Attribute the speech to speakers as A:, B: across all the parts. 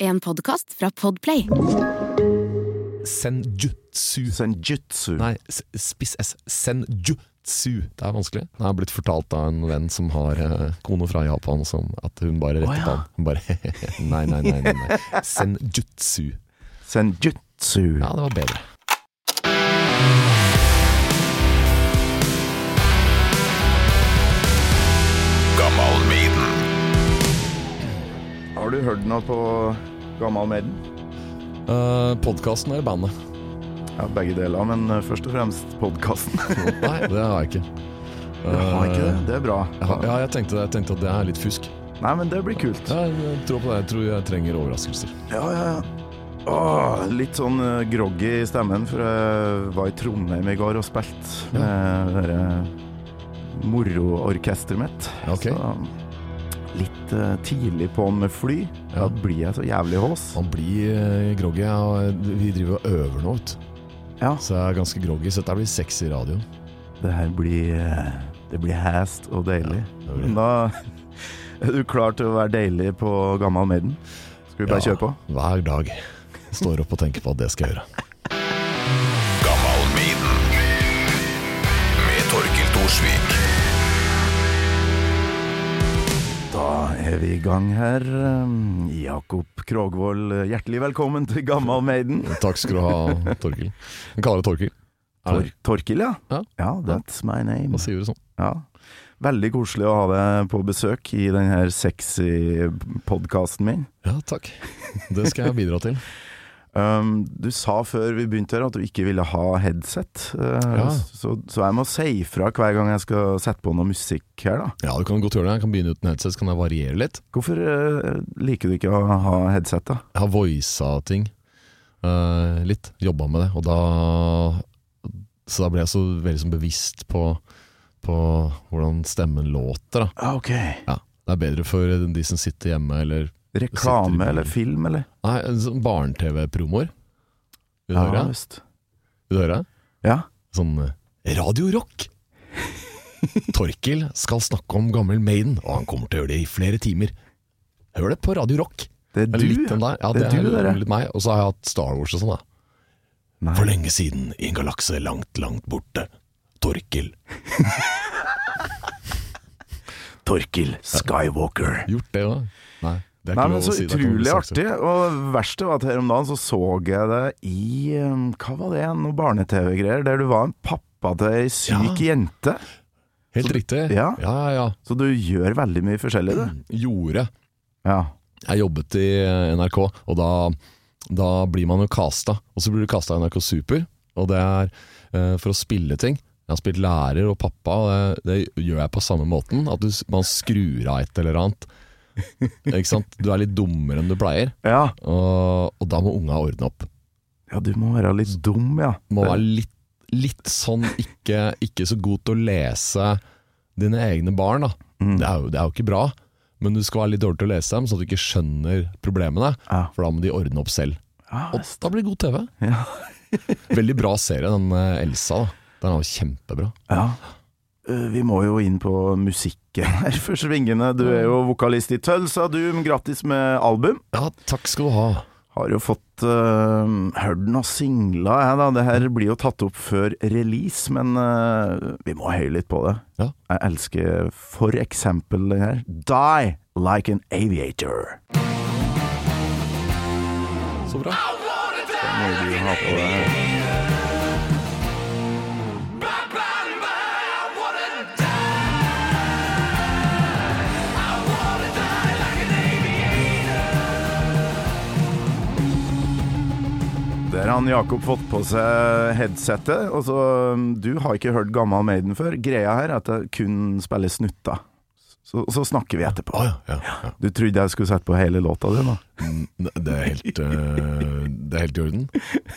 A: En podkast fra Podplay.
B: Senjutsu.
C: Senjutsu.
B: Nei, spiss S. Senjutsu. Det er vanskelig. Det har blitt fortalt av en venn som har eh, kone fra Japan, som at hun bare rettet
C: oh, ja.
B: han. Hun bare nei, nei, nei, nei, nei. Senjutsu.
C: Senjutsu.
B: Ja, det var bedre.
C: Har du hørt noe på Gammal Maiden?
B: Uh, Podkasten eller bandet?
C: Ja, begge deler, men eh, først og fremst podkasten.
B: Nei, det har jeg ikke.
C: Du har ikke det? Det er bra.
B: Ja, jeg tenkte, jeg tenkte at det er litt fusk.
C: Nei, men det blir kult.
B: Jeg, jeg tror på det. Jeg tror jeg trenger overraskelser.
C: Ja, ja, ja. Åh, litt sånn eh, groggy i stemmen, for jeg var i Trondheim i går og spilte med det derre moroorkesteret mitt.
B: Okay. ok.
C: Så litt eh, tidlig på med fly.
B: Ja.
C: Da blir jeg så jævlig hås.
B: Man blir uh, groggy. Og vi driver og øver nå, vet du.
C: Ja,
B: Så jeg er ganske groggy, så dette blir sexy radio.
C: det her blir eh, Det blir hast og deilig.
B: Ja, blir.
C: Men da er du klar til å være deilig på Gammal Maiden? Skal vi bare
B: Ja,
C: kjøre på?
B: Hver dag. Står opp og tenker på at det skal jeg gjøre.
D: Gammal Maiden med Torkil Thorsvik.
C: Er vi i gang her. Jakob Krogvold, hjertelig velkommen til Gammal Maiden.
B: Takk skal du ha, Torkil. Vi kaller det Torkil.
C: Tor? Torkil, ja.
B: Ja.
C: that's my name.
B: Da sier vi det sånn.
C: Ja. Veldig koselig å ha deg på besøk i denne sexy podkasten min.
B: Ja, takk. Det skal jeg bidra til.
C: Um, du sa før vi begynte her at du ikke ville ha headset, uh,
B: Ja.
C: så, så jeg må si ifra hver gang jeg skal sette på noe musikk her, da.
B: Ja, du kan godt gjøre det. Jeg kan begynne uten headset, så kan jeg variere litt.
C: Hvorfor uh, liker du ikke å ha headset, da?
B: Jeg har voisa ting uh, litt. Jobba med det. Og da Så da ble jeg så veldig sånn bevisst på, på hvordan stemmen låter. Da.
C: Okay.
B: Ja, det er bedre for de som sitter hjemme, eller
C: Reklame eller film, eller?
B: Nei, en sånn barne-TV-promoer. Vil du høre?
C: visst.
B: Vil du høre?
C: Ja.
B: Sånn eh, Radio Rock! Torkil skal snakke om gammel Maiden, og han kommer til å gjøre det i flere timer. Hør det på Radio Rock.
C: Det er du,
B: litt den der. Ja,
C: Det
B: det,
C: er du,
B: er
C: dere.
B: litt meg. Og så har jeg hatt Star Wars og sånn, da.
C: Nei.
B: For lenge siden, i en galakse langt, langt borte. Torkil.
C: Torkil Skywalker.
B: Gjort det òg? Nei. Det er
C: Nei, men Så
B: si.
C: utrolig artig. Og verste var at her om dagen så så jeg det i um, Hva var det? Noe barne-TV-greier. Der du var en pappa til ei syk jente.
B: Helt riktig.
C: Ja.
B: ja, ja. ja.
C: Så du gjør veldig mye forskjellig, du.
B: Gjorde.
C: Ja.
B: Jeg jobbet i NRK, og da, da blir man jo casta. Og så blir du casta i NRK Super, og det er uh, for å spille ting. Jeg har spilt lærer og pappa, og det, det gjør jeg på samme måten. At du, man skrur av et eller annet. Ikke sant? Du er litt dummere enn du pleier,
C: ja.
B: og, og da må unga ordne opp.
C: Ja, du må være litt dum, ja.
B: Må være litt, litt sånn ikke, ikke så god til å lese dine egne barn. Da.
C: Mm.
B: Det, er jo, det er jo ikke bra, men du skal være litt dårlig til å lese dem, så du ikke skjønner problemene.
C: Ja.
B: For da må de ordne opp selv.
C: Ja,
B: Og da blir det god TV.
C: Ja.
B: Veldig bra serie, den eh, Elsa. da Den er jo kjempebra.
C: ja. Eh, Vi må jo inn på musikken her for svingene. Du er jo vokalist i Tølsa Doom. Grattis med album.
B: Ja, takk skal du ha.
C: Har jo fått uh, hørt noen singler, jeg da. Det her blir jo tatt opp før release, men uh, vi må høye litt på det.
B: Ja.
C: Jeg elsker for eksempel den her. Die like an aviator.
B: Så bra.
C: Det må du ha på deg. Der har han Jakob fått på seg headsetet. Og så, um, du har ikke hørt Gammal Maiden før. Greia her er at jeg kun spiller snutter. Så, så snakker vi etterpå.
B: Ah, ja, ja, ja.
C: Du trodde jeg skulle sette på hele låta di nå?
B: Det er helt, uh, det er helt i orden.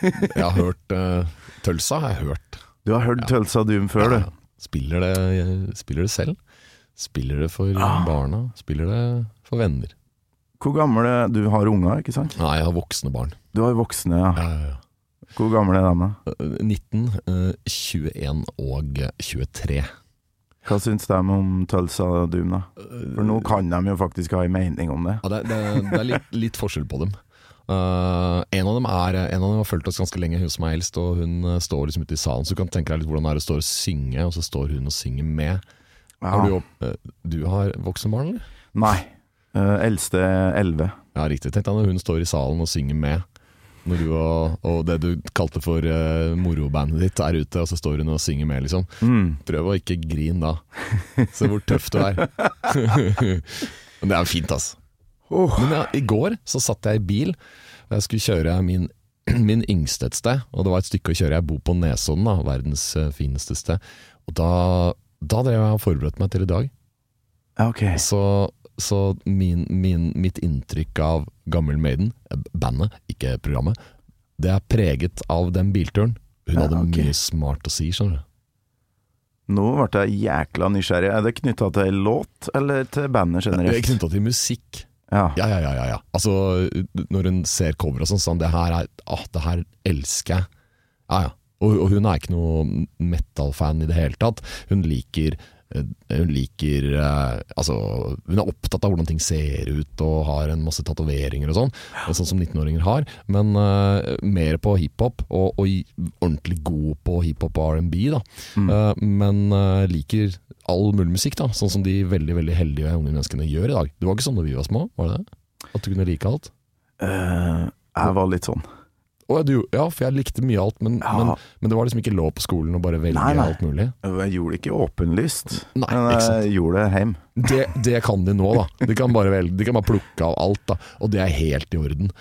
B: Jeg har hørt uh, Tølsa. har jeg hørt.
C: Du har hørt Tølsa Doom før, du.
B: Spiller det, spiller det selv. Spiller det for
C: Ah.
B: barna. Spiller det for venner.
C: Hvor gammel er Du har unger, ikke sant?
B: Nei, jeg har voksne barn.
C: Du har voksne, ja.
B: Ja, ja, ja.
C: Hvor gamle er de? da?
B: Eh, 19, eh, 21 og 23.
C: Hva syns de om Tølsa Doom, da? For nå kan de jo faktisk ha en mening om det.
B: Ja, det, det, det er litt, litt forskjell på dem. Uh, en, av dem er, en av dem har fulgt oss ganske lenge, hun som er eldst, og hun eh, står liksom ute i salen. Så du kan tenke deg litt hvordan det er å stå og synge, og så står hun og synger med. Har du, eh, du har voksne barn, eller?
C: Nei. Eh, eldste 11.
B: Ja, riktig. Tenk deg når hun står i salen og synger med. Når du og, og det du kalte for uh, morobandet ditt er ute, og så står hun og synger med, liksom.
C: Mm.
B: Prøv å ikke grine da. Se hvor tøff du er. Men det er jo fint, altså.
C: Oh.
B: Men ja, i går så satt jeg i bil, og jeg skulle kjøre min, min yngste et sted. Og det var et stykke å kjøre. Jeg bor på Nesodden, da, verdens eh, fineste sted. Og da, da drev jeg og forberedte meg til i dag.
C: Okay. ok.
B: Så, så min, min, mitt inntrykk av Gammel Maiden, eh, bandet, ikke programmet, det er preget av den bilturen. Hun
C: Ja,
B: hadde
C: okay.
B: mye smart å si, skjønner du.
C: Nå ble jeg jækla nysgjerrig. Er det knytta til låt, eller til bandet generelt?
B: Det er knytta til musikk.
C: Ja.
B: Ja, ja, ja, ja, ja. Altså, når hun ser cover og sånn, sånn det her er ah, det her elsker jeg. Ja, ja. Og, og hun er ikke noe metal-fan i det hele tatt. Hun liker hun liker eh, Altså, hun er opptatt av hvordan ting ser ut og har en masse tatoveringer og sånn, sånn som 19-åringer har. Men uh, mer på hiphop, og, og ordentlig god på hiphop og R&B, da. Uh, men uh, liker all mulig musikk, da. Sånn som de veldig veldig heldige unge menneskene gjør i dag. Du var ikke sånn da vi var små, var det det? At du kunne like alt?
C: Eh, jeg var litt sånn.
B: Ja, du, ja, for jeg likte mye alt, men,
C: Ja.
B: men, men det var liksom ikke lov på skolen å bare velge
C: Nei, nei.
B: alt mulig.
C: Jeg gjorde det ikke åpenlyst,
B: Nei,
C: men jeg gjorde det hjem.
B: Det, det kan de nå, da. De kan bare velge, de kan bare plukke av alt, da. Og det er helt i orden.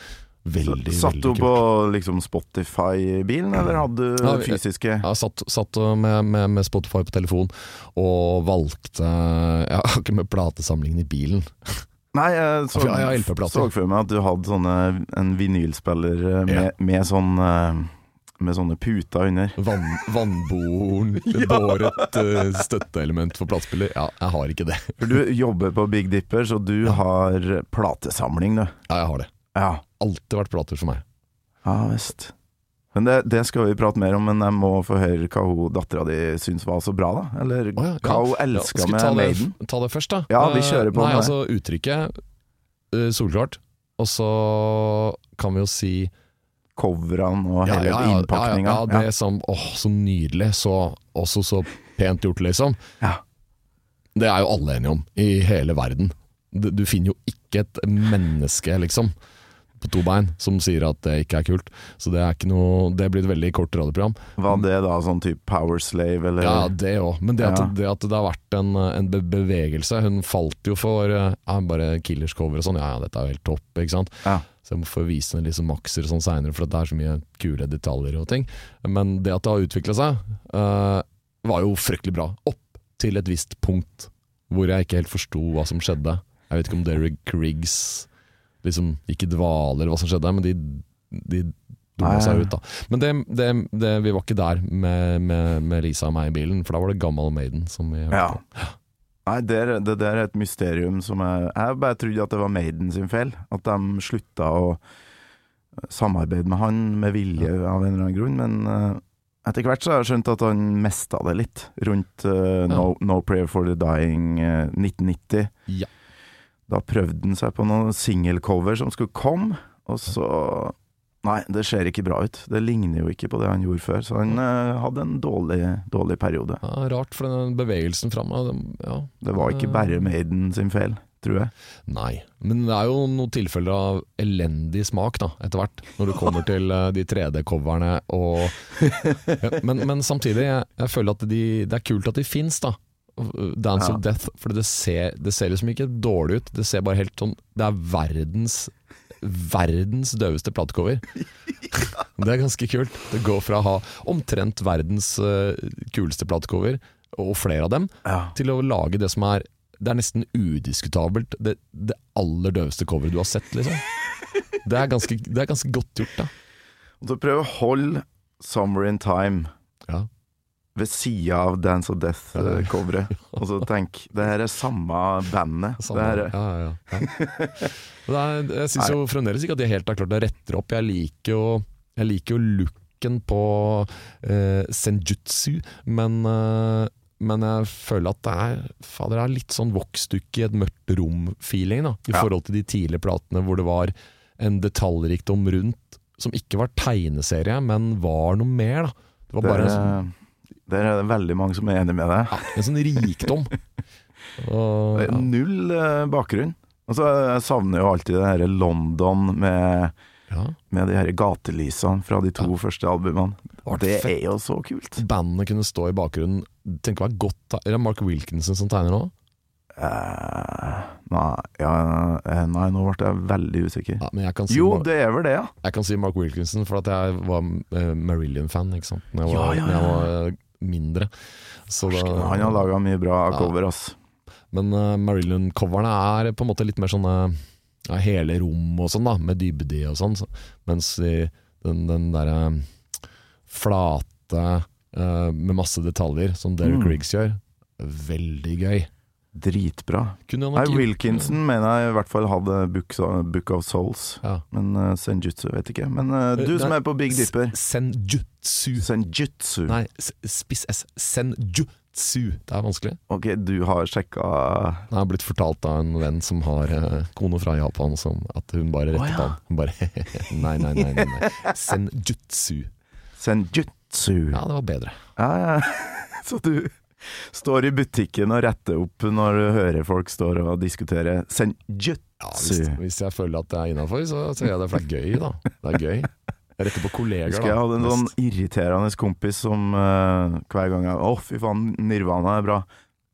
B: Veldig,
C: Satt
B: veldig
C: du
B: kult.
C: på liksom Spotify-bilen, eller hadde du
B: Ja,
C: fysiske?
B: Jeg satt, satt med, med, med Spotify på telefon og valgte Jeg har ikke med platesamlingen i bilen.
C: Nei, jeg så,
B: Ja, ja,
C: så for meg at du hadde sånne, en vinylspiller eh, med,
B: Ja.
C: med sånn eh, med sånne puter under.
B: Vann, vannboren, båret eh, støtteelement for platespiller. Ja, jeg har ikke det.
C: For du jobber på Big Dipper, så du har platesamling, du.
B: Ja, jeg har det.
C: Ja.
B: Alltid vært plater for meg.
C: Ja visst. Men det, det skal vi prate mer om, men jeg må få høre hva hun dattera di syns var så bra, da. Eller
B: oh, ja,
C: hva
B: ja.
C: hun
B: Ja,
C: elska
B: skal vi
C: med
B: ta det,
C: Maiden.
B: Ta det først, da.
C: Ja, vi kjører på
B: Eh, Nei,
C: med
B: altså uttrykket uh, solklart. Og så kan vi jo si
C: Coverne og hele
B: ja, ja,
C: innpakninga.
B: ja, ja, det som Åh, så nydelig. Så, også så pent gjort, liksom.
C: Ja.
B: Det er jo alle enige om, i hele verden. Du, du finner jo ikke et menneske, liksom, på to bein som sier at det ikke er kult. Så det er ikke noe Det blir et veldig kort radioprogram.
C: Var det da sånn type Power Slave, eller?
B: Ja, det òg. Men det at,
C: Ja.
B: det at det har vært en, en bevegelse Hun falt jo for eh, ja, bare Killers cover og sånn. Ja, ja, dette er jo helt topp, ikke sant.
C: Ja.
B: Så jeg må få vise henne liksom makser sånn seinere, for det er så mye kule detaljer og ting. Men det at det har utvikla seg, uh, var jo fryktelig bra. Opp til et visst punkt hvor jeg ikke helt forsto hva som skjedde. Jeg vet ikke om Derek Riggs liksom Ikke eller hva som skjedde, men de, de dumma seg ut, da. Men det, det, det, vi var ikke der med, med, med Lisa og meg i bilen, for da var det Gammal Maiden som vi hørte
C: Ja.
B: på.
C: Nei, det, det der er et mysterium som jeg Jeg bare trodde at det var Maiden sin feil. At de slutta å samarbeide med han med vilje av en eller annen grunn. Men eh, etter hvert så har jeg skjønt at han mista det litt rundt uh, no, no Prayer for the Dying uh, 1990.
B: Ja.
C: Da prøvde han seg på noen singelcover som skulle komme, og så Nei, det ser ikke bra ut. Det ligner jo ikke på det han gjorde før. Så han eh, hadde en dårlig, dårlig periode.
B: Ja, rart, for den bevegelsen fram ja,
C: Det var ikke bare Maiden sin feil, tror jeg.
B: Nei, men det er jo noen tilfeller av elendig smak da, etter hvert, når du kommer til eh, de 3D-coverne og ja, men, men samtidig, jeg, jeg føler at de, det er kult at de fins, da. Dance
C: Ja.
B: of Death, for det ser, det ser liksom ikke dårlig ut. Det ser bare helt sånn Det er verdens Verdens døveste platecover. Det er ganske kult. Det går fra å ha omtrent verdens uh, kuleste platecover, og flere av dem,
C: Ja.
B: til å lage det som er Det er nesten udiskutabelt det, det aller døveste coveret du har sett, liksom. Det er ganske, det er ganske godt gjort, da.
C: Og så prøve å holde 'Summer in Time'
B: Ja.
C: Ved sida av 'Dance of Death'-coveret. Og så tenk, det her er samme bandet.
B: Samme,
C: det her
B: ja, ja, ja. Men jeg syns jo fremdeles ikke at de helt har klart å rette opp. Jeg liker jo, jeg liker jo looken på eh, senjutsu, men, eh, men jeg føler at det er Fader, det er litt sånn voksdukke i et mørkt rom-feeling, da. I forhold til de tidlige platene hvor det var en detaljrikdom rundt som ikke var tegneserie, men var noe mer. da Det var bare en sånn,
C: der er det veldig mange som er enig med deg.
B: en sånn rikdom. Og, ja.
C: Null eh, bakgrunn. Altså, jeg savner jo alltid det her London med,
B: Ja.
C: med de her gatelysene fra de to
B: Ja.
C: første albumene. Det er jo så kult.
B: Bandene kunne stå i bakgrunnen. Tenk hva godt Er det Mark Wilkinson som tegner nå?
C: Eh, nei, ja, eh, nei, nå ble jeg veldig usikker.
B: Ja, men jeg kan si,
C: Jo,
B: Mar-
C: det er vel det, ja.
B: jeg kan si Mark Wilkinson for at jeg var uh, Marillion-fan? Når jeg
C: Ja,
B: var,
C: ja,
B: jeg
C: ja.
B: Eh, mindre. Så da,
C: Han har laga mye bra
B: Ja.
C: cover, ass.
B: Men uh, Marilyn-coverne er på en måte litt mer sånne ja, hele rom og sånn, da, med dybde i og sånn. Så, mens i den, den derre flate uh, med masse detaljer, som Derek
C: Mm.
B: Riggs gjør, veldig gøy.
C: Dritbra. Nei,
B: Wilkinson
C: Wilkinson mener jeg i hvert fall hadde Book, Book of Souls,
B: ja.
C: men uh, Senjutsu vet ikke. Men uh, du
B: Nei,
C: som er på Big Dipper,
B: Senjutsu.
C: Senjutsu.
B: Nei, spiss S. Senjutsu. Det er vanskelig.
C: Ok, du har sjekka
B: Jeg har blitt fortalt av en venn som har uh, kone fra Japan, som at hun bare rettet
C: Å, ja.
B: Hun bare nei, nei, nei, nei, nei. Senjutsu.
C: Senjutsu.
B: Ja, det var bedre.
C: Ja, ja. Så du står i butikken og retter opp når du hører folk står og diskuterer senjutsu.
B: Ja, hvis, hvis jeg føler at det er innafor, så sier jeg det, for det er gøy, da. Det er gøy. Jeg retter på kollegaer,
C: da. jeg hadde en sånn irriterende kompis som uh, hver gang jeg Å, fy faen, Nirvana er bra.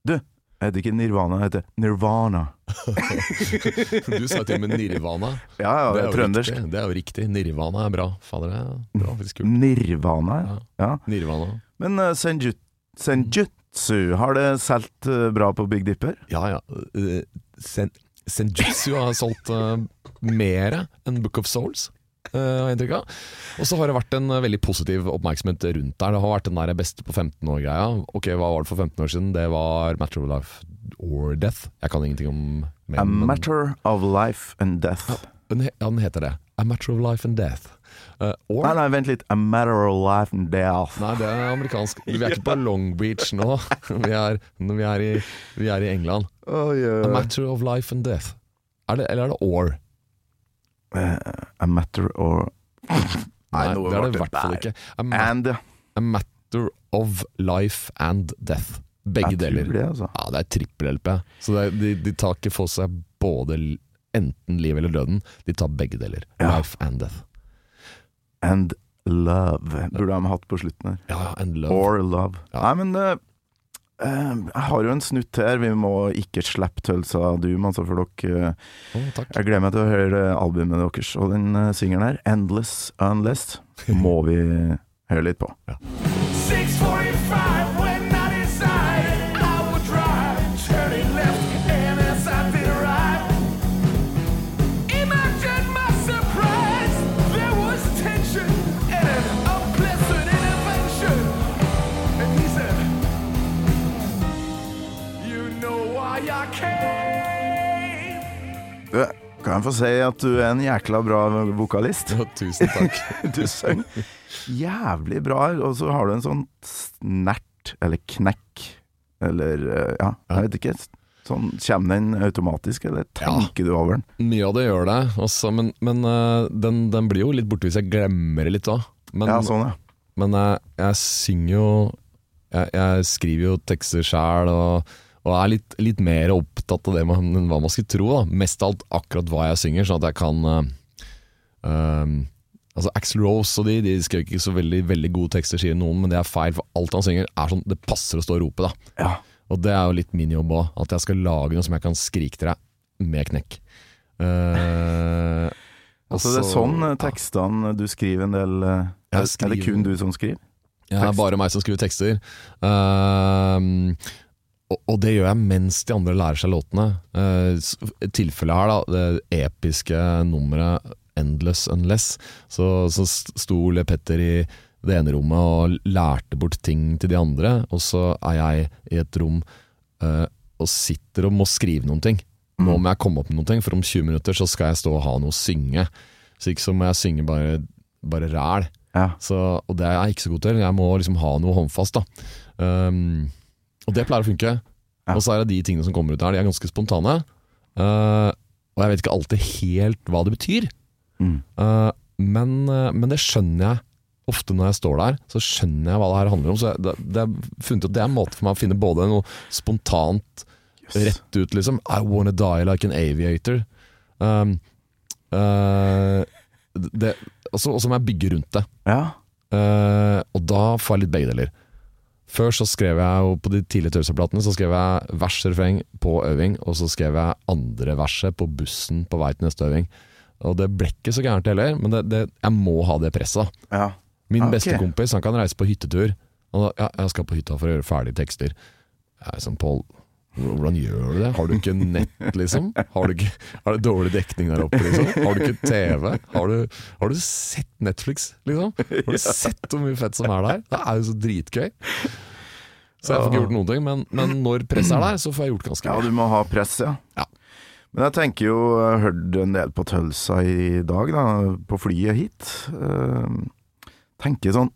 C: Du, jeg heter ikke Nirvana, jeg heter Nirvana.
B: Du sa til og med Nirvana.
C: Ja, ja, det er trøndersk.
B: Riktig. Det er jo riktig. Nirvana er bra. Fader, det er bra.
C: Nirvana, ja.
B: Ja. Nirvana.
C: Men uh, senjut, senjutsu, har det solgt eh, bra på Big Dipper?
B: Ja, ja. Eh, Sen, Senjutsu har solgt uh, mer enn Book of Souls. av. Og så har det vært en veldig positiv oppmerksomhet rundt der. Det har vært den der beste på 15 år-greia. Ok, Hva var det for 15 år siden? Det var Matter of Life or Death. Jeg kan ingenting om men,
C: A matter of life and death.
B: Ja, den heter det. A Matter of Life and Death. Eh, or
C: Nei, nei, vent litt. A matter of life and death.
B: Nei, det er amerikansk. Vi er ikke på Long Beach nå. Vi er, vi er, i, vi er i England.
C: Oh, yeah.
B: A. Matter of Life and Death. Er det, eller er det Or?
C: Uh, a matter or
B: Nei, det er det i hvert fall ikke. A, ma
C: And
B: a Matter of Life and Death. Begge deler.
C: det, altså.
B: Ja, det er trippel-LP. Så det, er- de, de tar ikke for seg både enten liv eller døden. De tar begge deler.
C: Ja.
B: Life and death.
C: And love burde de hatt på slutten her.
B: Ja, ja, and love.
C: Or love.
B: Ja.
C: Nei, men uh, eh, jeg har jo en snutt her. Vi må ikke slippe Tølsa Doom, altså, for dere.
B: takk.
C: jeg gleder meg til å høre albumet deres. Og den uh, singelen her, 'Endless Unless', må vi høre litt på.
E: 645
C: Kan jeg få si at du er en jækla bra vokalist?
B: Ja, tusen takk.
C: Du synger jævlig bra, og så har du en sånn snert, eller knekk, eller eh, ja, jeg vet ikke. Sånn, Kommer den automatisk, eller tenker du over den?
B: Mye av det gjør det, også, men, men eh, den, den blir jo litt borte hvis jeg glemmer det litt òg. Men,
C: Ja, sånn, ja.
B: men eh, jeg synger jo Jeg, jeg skriver jo tekster sjæl og, og er litt, litt mer opptatt av det man, enn hva man skulle tro. Da. Mest av alt akkurat hva jeg synger, sånn at jeg kan uh, eh, Altså Axl Rose og de De skrev ikke så veldig, veldig gode tekster, sier noen, men det er feil. For alt han synger, er sånn det passer å stå og rope. da
C: ja.
B: og det er jo litt min jobb òg, at jeg skal lage noe som jeg kan skrike til deg med knekk. Uh,
C: Altså, det er sånn eh, tekstene du skriver en del Er det kun du som skriver?
B: Ja, det er bare meg som skriver tekster. Ehm, og, det gjør jeg mens de andre lærer seg låtene. Uh, tilfellet her, da, det episke nummeret 'Endless Unless', så, så sto Ole Petter i det ene rommet og lærte bort ting til de andre, og så er jeg i et rom uh, og sitter og må skrive noen ting. Nå må jeg komme opp med noen ting, for om 20 minutter så skal jeg stå og ha noe å synge. Så ikke så må jeg synge bare, bare ræl.
C: Ja.
B: Så, og det er jeg ikke så god til. Jeg må liksom ha noe håndfast. da um, Og det pleier å funke. Og så er det de tingene som kommer ut her, de er ganske spontane. Uh, og jeg vet ikke alltid helt hva det betyr.
C: Mm.
B: Uh, men, uh, men det skjønner jeg ofte når jeg står der. Så skjønner jeg hva det her handler om. Så jeg, det, det funnet det er en måte for meg å finne både noe spontant rett ut, liksom. I wanna die like an aviator. Um, det, og så må jeg bygge rundt det.
C: Ja.
B: Og da får jeg litt begge deler. Før så skrev jeg jo på de tidlige Tausa-platene Så skrev jeg vers refreng på øving, og så skrev jeg andre verset på bussen på vei til neste øving. Og det ble ikke så gærent heller, men det, det, jeg må ha det presset.
C: ja.
B: Min
C: okay.
B: beste kompis han kan reise på hyttetur. Og da, ja, jeg skal på hytta for å gjøre ferdige tekster. Jeg er sånn, Pål, hvordan gjør du det? Har du ikke nett, liksom? Har du ikke, er det dårlig dekning der oppe, liksom? Har du ikke TV? Har du, har du sett Netflix, liksom? Har du sett hvor mye fett som er der? Det er jo så dritgøy. Så jeg får ikke gjort noen ting, men, men når presset er der, så får jeg gjort ganske
C: ja, du må ha press, ja.
B: Ja.
C: Men jeg tenker jo, jeg har hørt en del på Tølsa i dag, da, på flyet hit. Uh, tenker sånn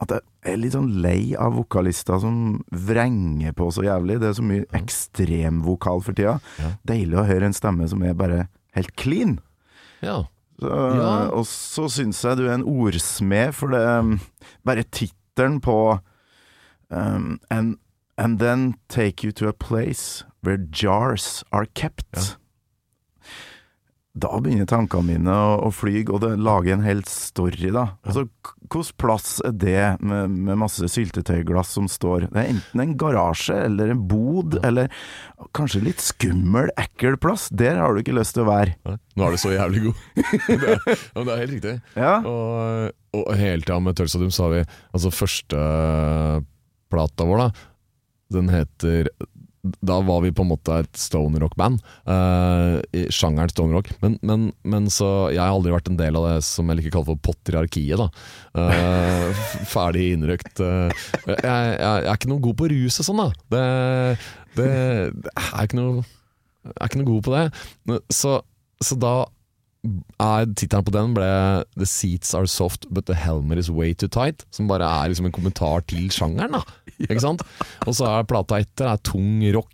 C: at jeg er litt sånn lei av vokalister som vrenger på så jævlig. Det er så mye ekstremvokal for tida.
B: Ja.
C: Deilig å høre en stemme som er bare helt clean.
B: Ja.
C: Så,
B: Ja.
C: Og så syns jeg du er en ordsmed, for det Bare tittelen på um, and, and then take you to a place where jars are kept. Da begynner tankene mine å, å fly, og det lager en hel story, da. Altså, Hvilken plass er det med, med masse syltetøyglass som står Det er enten en garasje eller en bod, eller kanskje litt skummel, ekkel plass. Der har du ikke lyst til å være.
B: Nå er du så jævlig god. det, er, ja, det er helt riktig.
C: Ja.
B: Og, og hele tida med Tølsadum så har vi Altså første plata vår, da. Den heter Da var vi på en måte et stonerock-band. Uh, I sjangeren stonerock. Men, men, men så Jeg har aldri vært en del av det som jeg liker å kalle for patriarkiet. da uh, Ferdig innrøkt. Uh, jeg, jeg, jeg er ikke noe god på rus og sånn, da. Det, det, det er ikke noe Jeg er ikke noe god på det. Så, så da Tittelen på den ble 'The seats are soft, but the helmet is way too tight'. Som bare er liksom en kommentar til sjangeren. da Ikke sant? Og så er plata etter er tung rock.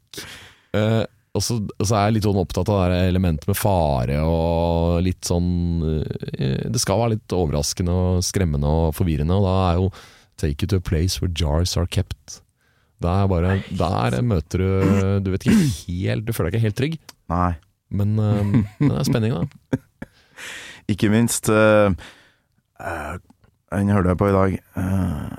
B: Eh, og, så, er jeg litt sånn opptatt av det der elementet med fare og litt sånn eh, Det skal være litt overraskende og skremmende og forvirrende, og da er jo 'Take you to a place where jars are kept'. Da er bare, der møter du Du vet ikke helt Du føler deg ikke helt trygg,
C: Nei.
B: men, eh, men det er spenning, da.
C: Ikke minst eh, uh, Den hørte jeg på i dag. Uh,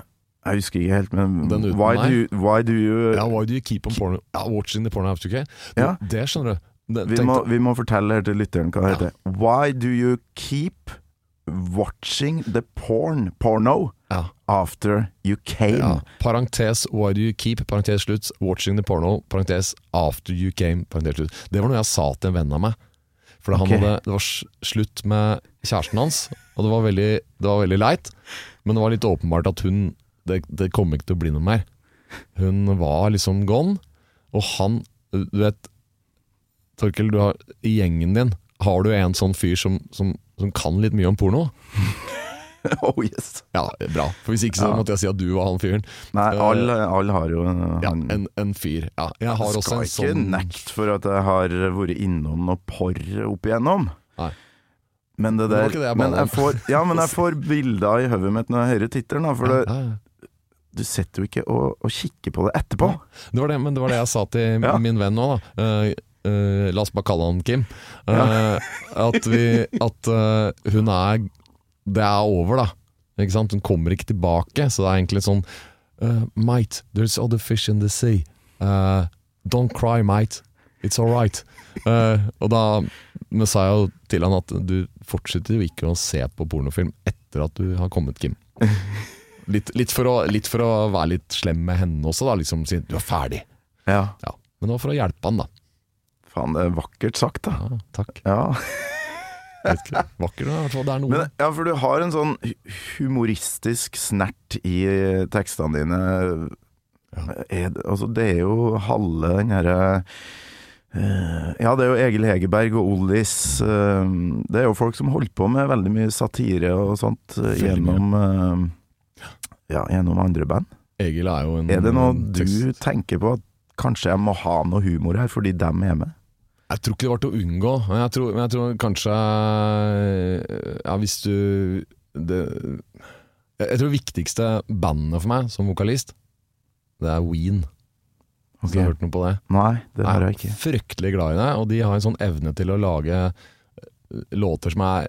C: jeg husker ikke helt, men
B: uten
C: why do, you, why do you
B: Ja, why do you keep on porno, ja, watching the porno after,
C: Ja.
B: Det skjønner du. Det,
C: vi, må, vi må fortelle her til lytteren hva det
B: Ja.
C: heter. Why do you keep watching the porn, porno,
B: ja,
C: after you came?
B: ja. Parentes why do you keep, parentes slutt, watching the porno, parentes after you came, parentes slutt. Det var noe jeg sa til en venn av meg. For han
C: Ok.
B: hadde, det var slutt med kjæresten hans, og det var, veldig, det var veldig leit. Men det var litt åpenbart at hun Det, det kom ikke til å bli noe mer. Hun var liksom gone, og han Du vet, Torkel, du har, i gjengen din har du en sånn fyr som, som, som kan litt mye om porno?
C: oh yes.
B: Ja, bra. For Hvis ikke så
C: Ja.
B: måtte jeg si at du var han fyren.
C: Nei,
B: Eh,
C: alle, alle har jo en,
B: Ja, en, en fyr. Ja, jeg har
C: Jeg
B: også
C: skal ikke
B: sånn
C: nekte for at jeg har vært innom noe porr opp igjennom.
B: Nei.
C: Men det der
B: det det jeg
C: men jeg får, Ja, men jeg får bilder i hodet mitt når jeg hører tittelen, for det,
B: ja, ja.
C: du sitter jo ikke og, og kikker på det etterpå.
B: Det var det, men det var det jeg sa til
C: Ja.
B: min venn nå, da. Uh, uh, la oss bare kalle han Kim. Eh, at vi At hun er Det er over, da. Ikke sant? Hun kommer ikke tilbake, så det er egentlig sånn uh, Mate, there's other fish in the sea. Uh, don't cry, mate. It's all right. Eh, og da men sa jeg jo til han at du fortsetter jo ikke å se på pornofilm etter at du har kommet, Kim. Litt, litt, for, å, litt for å være litt slem med henne også, da. Liksom si du er ferdig.
C: Ja.
B: Ja. Men det var for å hjelpe han, da.
C: Faen, det er vakkert sagt, da.
B: Ja, takk.
C: Ja.
B: Ikke. Vakker, i hvert fall. Det er noe.
C: Men, ja, for du har en sånn humoristisk snert i tekstene dine. Er det, altså, det er jo halve den herre eh, Ja, det er jo Egil Hegerberg og Ollis. eh, det er jo folk som holder på med veldig mye satire og sånt eh, gjennom eh, Ja, gjennom andre band.
B: Egil er jo en
C: Er det noe du
B: tekst-
C: tenker på at kanskje jeg må ha noe humor her fordi dem er med?
B: Jeg tror ikke det var til å unngå, men jeg tror, men jeg tror kanskje Ja, hvis du det, Jeg tror det viktigste bandet for meg som vokalist, det er Ween. Hvis du har
C: Ok.
B: hørt noe på det?
C: Nei, det har jeg
B: er
C: ikke.
B: fryktelig glad i det, og de har en sånn evne til å lage eh, låter som er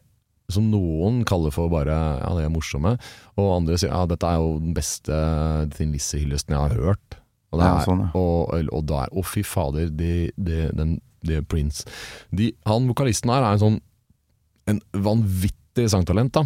B: som noen kaller for bare ja, det er morsomme, og andre sier ja, dette er jo den beste Thin Lizzie-hyllesten jeg har hørt. Og, det
C: Ja,
B: er,
C: sånn, ja.
B: og, og da er Å, fy fader, de, de, den, de Prince de, Han vokalisten her er en sånn En vanvittig sangtalent, da.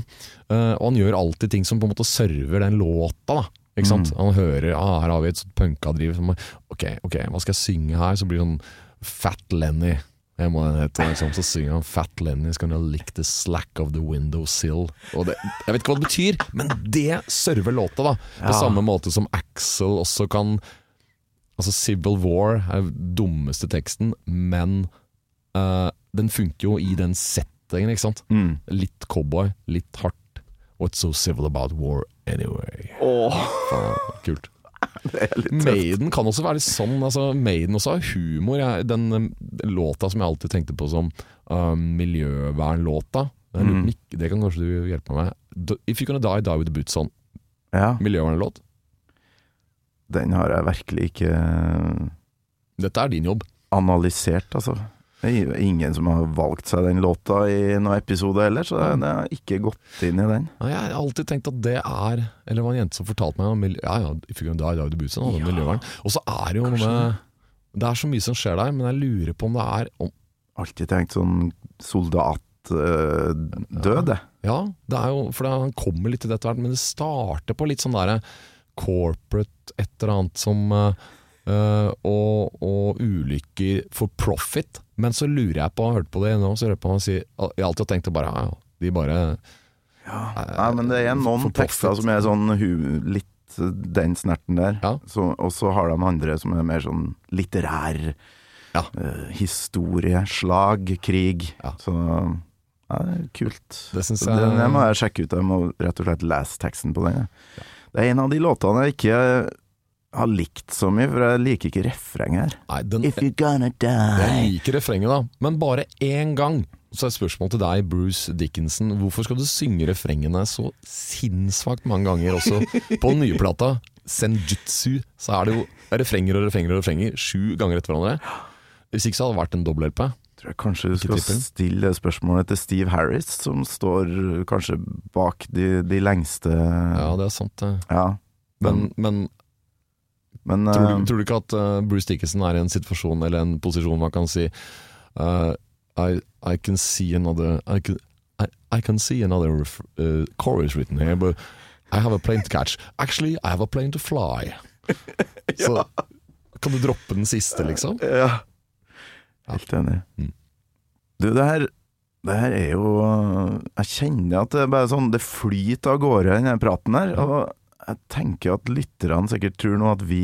B: Uh, og han gjør alltid ting som på en måte server den låta, da. Ikke sant?
C: Mm.
B: Han hører ah, her har vi et sånt punkadriv som Ok, ok, hva skal jeg synge her? Så blir det sånn Fat Lenny. Jeg må den hete. Liksom. Så synger han Fat Lenny's gonna lick the slack of the windowsill. Og det, jeg vet ikke hva det betyr, men det server låta, da. På
C: Ja.
B: samme måte som Axel også kan Altså Civil War er den dummeste teksten, men uh, den funker jo i den settingen, ikke sant?
C: Mm.
B: Litt cowboy, litt hardt. What's so civil about war anyway? Faen, kult. Maiden kan også være litt sånn. Altså, Maiden også har humor. Jeg, den um, låta som jeg alltid tenkte på som uh, miljøvernlåta.
C: Mm.
B: Det kan kanskje du hjelpe meg med. If You're Gonna Die, Die With The Boots On.
C: Ja,
B: Miljøvernlåt.
C: Den har jeg virkelig ikke
B: Dette er din jobb.
C: analysert, altså. Det er ingen som har valgt seg den låta i noen episode heller, så det, har ikke gått inn i den.
B: Ja, Jeg har alltid tenkt at det er Eller det var en jente som fortalte meg om Ja, ja, If You're Gonna Die, Die With The Boots On. hadde
C: Ja,
B: miljøvern. Og så er det jo noe med Det er så mye som skjer der, men jeg lurer på om det er om,
C: Alltid tenkt sånn soldatdød, det.
B: Ja, det er jo For han kommer litt til dette hvert, men det starter på litt sånn derre corporate et eller annet som eh, eh, og, og ulykker for profit. Men så lurer jeg på, jeg har hørt på det nå, så lurer jeg på han si Jeg har alltid tenkt bare ja, ja, de bare
C: Nei, men det er noen tekster som er sånn litt den snerten der.
B: Ja.
C: Så, og så har de andre som er mer sånn litterær.
B: Ja.
C: uh, historie, slag, krig.
B: Ja.
C: Så ja, det er kult.
B: Det jeg
C: det, det må jeg sjekke ut. Jeg må rett og slett lese teksten på den. jeg. Det er en av de låtene jeg ikke har likt så mye, for jeg liker ikke refrenget her.
B: Nei, den,
C: If you're gonna die.
B: jeg liker refrenget, da, men bare én gang. Så er et spørsmål til deg, Bruce Dickinson. Hvorfor skal du synge refrengene så sinnssvakt mange ganger også på den nye plata? Senjutsu, så er det jo refrenger og refrenger og refrenger sju ganger etter hverandre. Hvis ikke så hadde det vært en dobbel-LP.
C: Tror jeg kanskje du skal stille det spørsmålet til Steve Harris, som står kanskje bak de, de lengste
B: Ja, det er sant. det.
C: Ja.
B: Men, men
C: Men
B: tror,
C: eh,
B: du, tror du ikke at eh, Bruce Dickinson er i en situasjon eller en posisjon man kan si uh, I, I can see another I can, I, I can see another eh, chorus written here, but I have a plane to catch. Actually, I have a plane to fly. Så kan du droppe den siste, liksom?
C: Ja. Helt enig.
B: Mm.
C: Du, det her det her er jo Jeg kjenner at det er bare sånn Det flyter av gårde, den her praten her. Og jeg tenker at lytterne sikkert tror nå at vi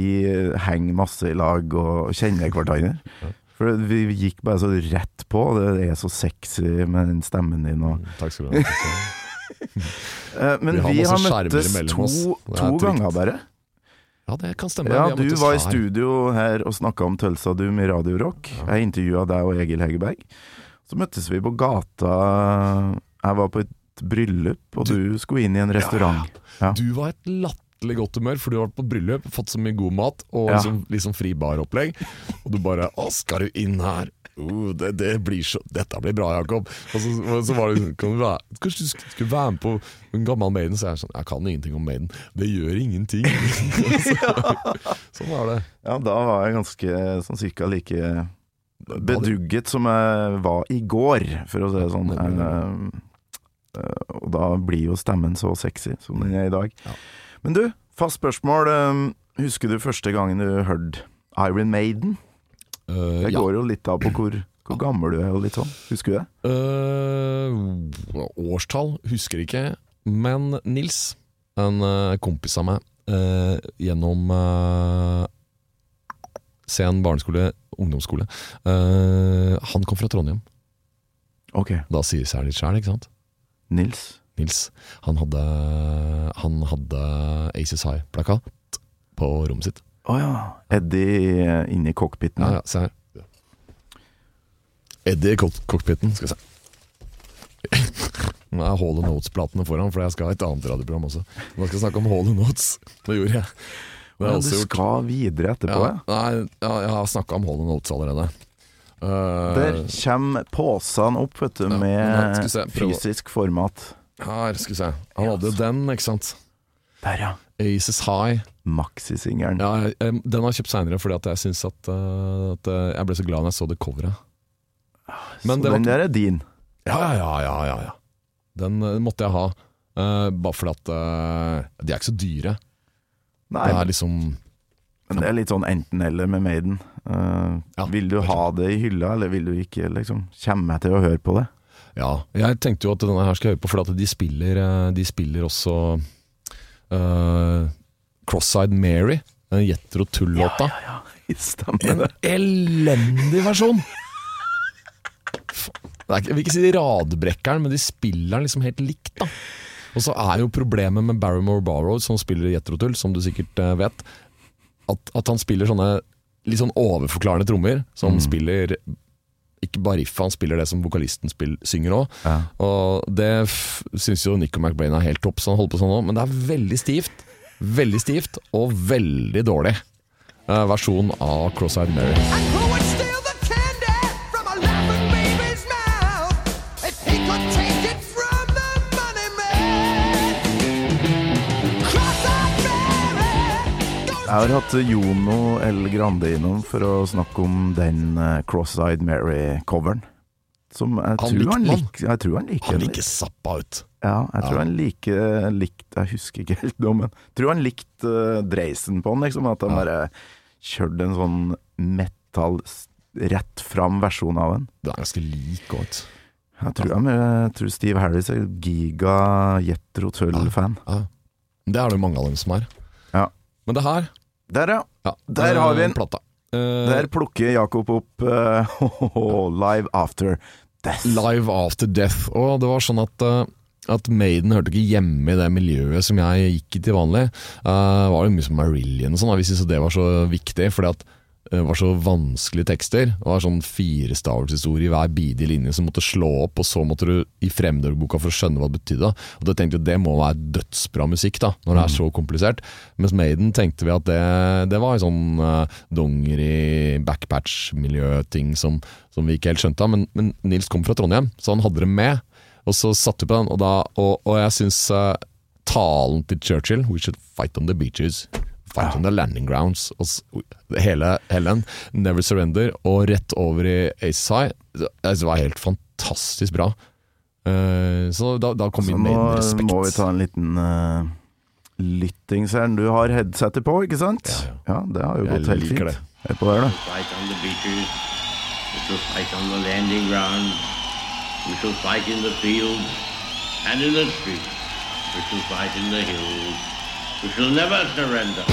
C: henger masse i lag og kjenner hverandre. For vi gikk bare så rett på. Det er så sexy med den stemmen din og
B: Takk skal du ha. Takk skal du ha.
C: Eh, Men
B: Vi har
C: vi har, møttes to, to ganger bare.
B: Ja, det kan stemme.
C: Ja, du var i studio her og snakka om Tølsa Doom i Radio Rock. Jeg intervjua deg og Egil Hegerberg. Så møttes vi på gata. Jeg var på et bryllup, og du, skulle inn i en restaurant. Ja.
B: Du var et latterlig godt humør, for du har vært på bryllup, fått så mye god mat og
C: Ja.
B: liksom, liksom fri baropplegg. Og du bare 'Å, skal du inn her?' Oh, det, det blir så, 'Dette blir bra, Jakob'. Og så, så var det kan du være, Kanskje du skulle, skulle være med på en gammel Maiden? Så er jeg sånn 'Jeg kan ingenting om Maiden'. Det gjør ingenting. så, sånn var det.
C: ja, da var jeg ganske sånn cirka like bedugget som jeg var i går, for å si det sånn. Eh, eh, og da blir jo stemmen så sexy som den er i dag. Men du, fast spørsmål. eh, Husker du første gangen du hørte Iron Maiden?
B: Eh,
C: Det
B: ja.
C: går jo litt av på hvor, hvor gammel du er og litt sånn. Husker du det?
B: Uh, årstall husker ikke, men Nils, en eh, kompis av meg, uh, gjennom uh, sen barneskole, ungdomsskole Han kom fra Trondheim.
C: Ok.
B: Da sier seg litt sjæl, ikke sant?
C: Nils.
B: Nils. Han hadde, han hadde Aces High-plakat på rommet sitt.
C: Å ja. Eddie inni inne i cockpiten.
B: Ja, ja, se her. Eddie i cock- cockpiten. Skal vi se. Nå er Hall Notes-platene foran, for jeg skal ha et annet radioprogram også. Nå skal jeg snakke om Hall Notes. Det gjorde jeg. Det har jeg
C: Men
B: også
C: du
B: gjort.
C: skal videre etterpå,
B: Ja, nei, ja, jeg har snakka om Hall Notes allerede. Uh,
C: Der kommer posene opp, vet du,
B: Ja,
C: med
B: nei, se,
C: fysisk format.
B: her, skal vi se. Han hadde jo den, ikke sant.
C: Der, ja.
B: Aces High.
C: Maxisingelen.
B: Ja, jeg, den har jeg kjøpt seinere fordi at jeg syns at, eh, at eh, Jeg ble så glad når jeg så det coveret. Men
C: Så
B: det
C: den der er din.
B: Ja, ja, ja, ja, ja, ja. Den eh, måtte jeg ha. Uh, bare fordi at uh, De er ikke så dyre.
C: Nei,
B: Det er liksom
C: men det er litt sånn enten-eller med Maiden. Uh,
B: Ja,
C: vil du ha det i hylla, eller vil du ikke? Liksom? Kommer jeg til å høre på det?
B: Ja. Jeg tenkte jo at denne her skal jeg høre på, fordi at de spiller, eh, de spiller også eh, Cross-Eyed Mary. Den Jetro Tull-låta.
C: ja, ja,
B: En
C: det.
B: elendig versjon! Er, ikke- jeg vil ikke si de radbrekker den, men de spiller den liksom helt likt. da Og så er jo problemet med Barrymore Barrow, som spiller Jetro Tull, som du sikkert eh, vet, at, at han spiller sånne litt sånn overforklarende trommer, som spiller ikke bare riff, han spiller det som vokalisten spiller, synger òg.
C: Ja.
B: Og det syns jo Nico McBrain er helt topp, så han holder på sånn òg, men det er veldig stivt. Veldig stivt, og veldig dårlig uh, versjon av Cross-Eyed Mary.
C: Jeg har hatt Jono L. Grande innom for å snakke om den eh, Cross-Eyed Mary-coveren. Som jeg
B: Han
C: tror
B: likte
C: han, lik, jeg tror han liker
B: Han liker zappa ut.
C: Ja, jeg tror
B: Ja.
C: han liker likt Jeg husker ikke helt nå, men jeg tror han likte uh, dreisen på han, liksom. At han
B: Ja.
C: bare kjørte en sånn metal rett fram versjon av den.
B: Det er ganske lik òg.
C: Jeg tror, jeg, jeg tror Steve Harris er giga Jetro Tull-fan.
B: Ja. Det er det mange av dem som er.
C: Ja.
B: Men det her
C: Der, ja.
B: ja,
C: Der
B: eh,
C: har vi den.
B: Plata. Eh,
C: Der plukker Jakob opp eh, Live After Death.
B: Live After Death. Og det var sånn at eh, at Maiden hørte ikke hjemme i det miljøet som jeg gikk i til vanlig. Det var jo mye som Marillion og sånn, vi syntes det var så viktig. Fordi at det var så vanskelige tekster. Det var sånn firestavelsesord i hver bidige linje som måtte slå opp, og så måtte du i fremmedordboka for å skjønne hva det betydde. Og da tenkte jeg at det må være dødsbra musikk, da, når det er så komplisert. Mens Maiden tenkte vi at det, det var sånn uh, dongeri, backpatch-miljø-ting som, som vi ikke helt skjønte av. Men, men Nils kom fra Trondheim, så han hadde det med. Og så satte vi på den, og, da, og, og jeg syns uh, talen til Churchill We should fight on the beaches. Fight on the landing grounds. Og hele, Helen. Never surrender. Og rett over i Ace High. Det var helt fantastisk bra. Eh, så da, da kom
C: vi
B: med
C: nå
B: main respekt.
C: må vi ta en liten uh, lytting, her. Du har headsetet på, ikke sant?
B: Ja,
C: Ja, det har jo gått helt fint.
B: det.
C: Hør på det, da.
F: on the beaches. We shall fight on the landing grounds. We shall fight in the fields and in the streets. We shall fight in the hills. We shall never surrender.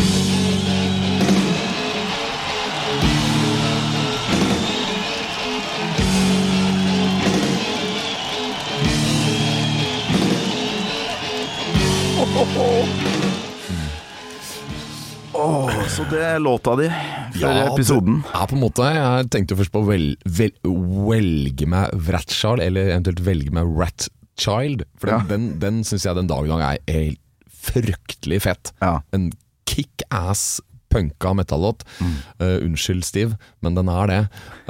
C: Åh, så det er låta di for
B: Ja,
C: episoden.
B: Det er på en måte Jeg tenkte jo først på å vel, vel, velge meg Ratchild, eller eventuelt velge meg Ratchild. For
C: Ja.
B: den, den syns jeg den dag i dag er helt fryktelig fett.
C: Ja.
B: En kickass punka metallåt.
C: Mm.
B: Uh, unnskyld, Steve, men den er det.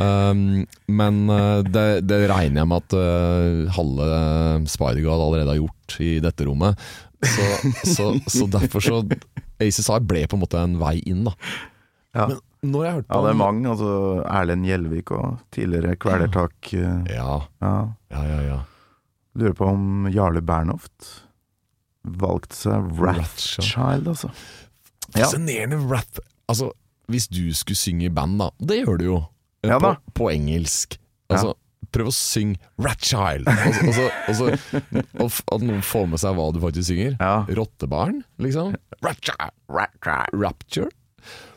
B: Um, men uh, det, det regner jeg med at uh, halve Spider-God allerede har gjort i dette rommet. Så, så, så derfor så ACSR ble på en måte en vei inn, da.
C: Ja.
B: Men når jeg hørte
C: Ja, det er mange. Altså Erlend Gjelvik og tidligere Kvelertak.
B: Ja,
C: Ja.
B: ja, ja. ja.
C: Lurer på om Jarle Bernhoft valgte seg Rathchild, altså.
B: Fascinerende Ja. Rath... Altså, hvis du skulle synge i band, da. Det gjør du jo. eh,
C: Ja
B: på, på engelsk. Altså, Prøv å synge Ratchild! Og, og, så- og, at noen får med seg hva du faktisk synger.
C: Ja.
B: Rottebarn, liksom. Ratchild, Rapture.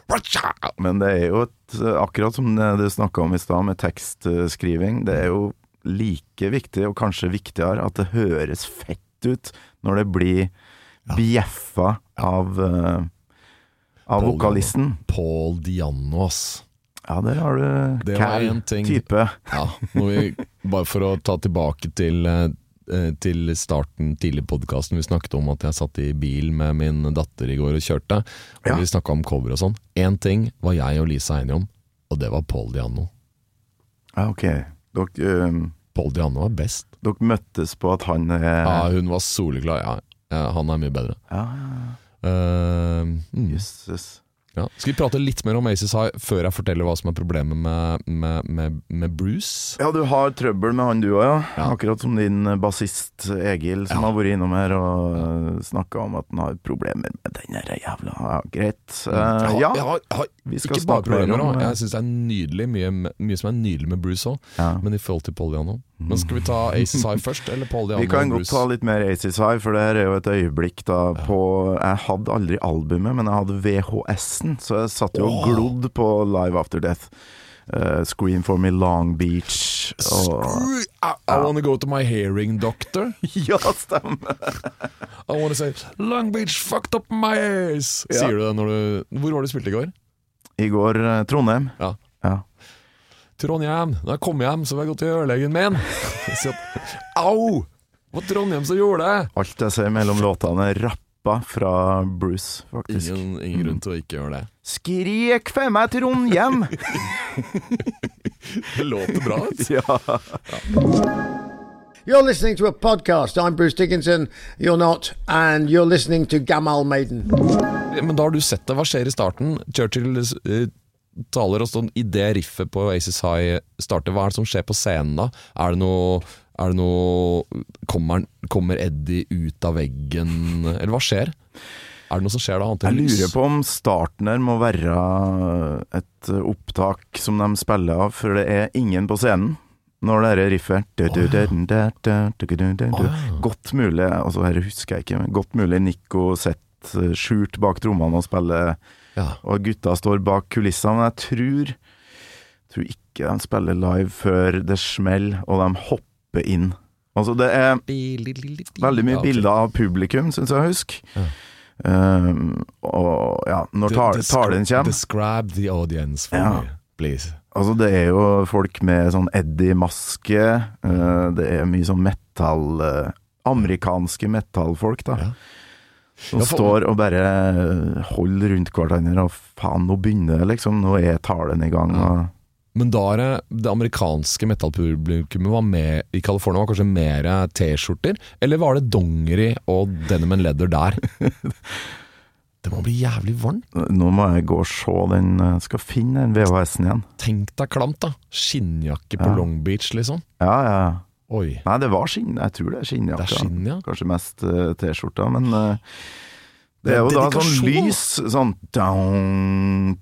B: Ratchild!
C: Men det er jo et, akkurat som du snakka om i stad, med tekstskriving, det er jo like viktig, og kanskje viktigere, at det høres fett ut når det blir bjeffa av, uh, av
B: Paul
C: vokalisten.
B: Paul Diano, ass.
C: Ja, der har du
B: Det
C: Cal type.
B: Ja, vi, bare for å ta tilbake til, eh, til starten tidlig i podkasten. Vi snakket om at jeg satt i bil med min datter i går og kjørte. Og
C: Ja.
B: vi snakka om cover og sånn. Én ting var jeg og Lisa enige om, og det var Paul Diano.
C: Ja, ok. Dere, um,
B: Paul Diano var best.
C: dere møttes på at han er
B: Ja, hun var soleklar. Ja, ja, han er mye bedre.
C: Ja,
B: Uh, mm.
C: jøsses.
B: Ja. Skal vi prate litt mer om Aces High før jeg forteller hva som er problemet med, med, med, med Bruce?
C: Ja, du har trøbbel med han du òg, ja.
B: Ja.
C: Akkurat som din bassist Egil, som
B: Ja.
C: har vært innom her og snakka om at han har problemer med den der jævla Ja, greit. Uh,
B: Jeg har-
C: ja,
B: jeg har, jeg har
C: vi skal
B: ikke bare problemer
C: om
B: òg. Jeg syns det er nydelig mye, mye som er nydelig med Bruce òg,
C: ja.
B: men i forhold til Paul Men skal vi ta Aces High først, eller Paul Diano
C: Vi kan godt ta litt mer Aces High, for det her er jo et øyeblikk da på Jeg hadde aldri albumet, men jeg hadde VHS-en, så jeg satt jo og glodd på Live After Death. Uh, Scream for me Long Beach og
B: I, I wanna go to my hearing doctor.
C: Ja, stemmer!
B: I wanna say Long Beach fucked up my ears.
C: Ja.
B: Sier du det når du Hvor var det du spilte i går?
C: I går uh, Trondheim.
B: Ja.
C: Ja.
B: Trondheim. Da jeg kom hjem, så var jeg gått til øyelegen min. Au! Det var Trondheim som gjorde det!
C: Alt jeg ser mellom låtene, er rappa fra Bruce, faktisk.
B: Ingen, ingen grunn til å ikke gjøre det.
C: Skrik for meg Trondheim!
B: Det låter bra. vet du.
C: ja.
G: You're listening to a podcast. I'm Bruce Dickinson. You're not. And you're listening to Gamal Maiden.
B: Men da har du sett det. Hva skjer i starten? Churchill eh, taler oss sånn idet riffet på Oasis High starter, hva er det som skjer på scenen da? Er det noe, er det noe kommer, kommer, Eddie ut av veggen, eller hva skjer? Er det noe som skjer da?
C: Jeg lurer på om starten her må være et opptak som de spiller av, for det er ingen på scenen. Når det er riffet oh, ja. Godt mulig, altså dette husker jeg ikke, men godt mulig Nico sitter eh, skjult bak trommene og spiller
B: ja.
C: Og gutta står bak kulissene, men jeg tror Tror ikke de spiller live før det smeller, og de hopper inn. Altså, det er veldig mye bilder av publikum, syns jeg å huske.
B: Ja.
C: Um, og ja, når talen kommer
B: Describe the audience for
C: Ja.
B: me, please.
C: Altså, det er jo folk med sånn Eddie-maske. Uh, det er mye sånn metal uh, Amerikanske metallfolk, da.
B: Ja.
C: Som
B: for-
C: står og bare holder rundt hverandre, og faen, nå begynner det, liksom. Nå er talen i gang. Og,
B: Men da er det, det amerikanske metallpublikummet var med i California, var kanskje mer T-skjorter? Eller var det dongeri og denim and leather der? det må bli jævlig varmt.
C: nå må jeg gå og se den Skal finne den VHS-en igjen.
B: Tenk deg klamt, da. Skinnjakke på
C: Ja.
B: Long Beach, liksom.
C: Ja, Ja, ja.
B: Oi.
C: Nei, det var skinn. Jeg tror det er skinnjakka.
B: Det er skinn, ja.
C: Kanskje mest uh, T-skjorta, men uh, det er jo da sånn lys Sånn down.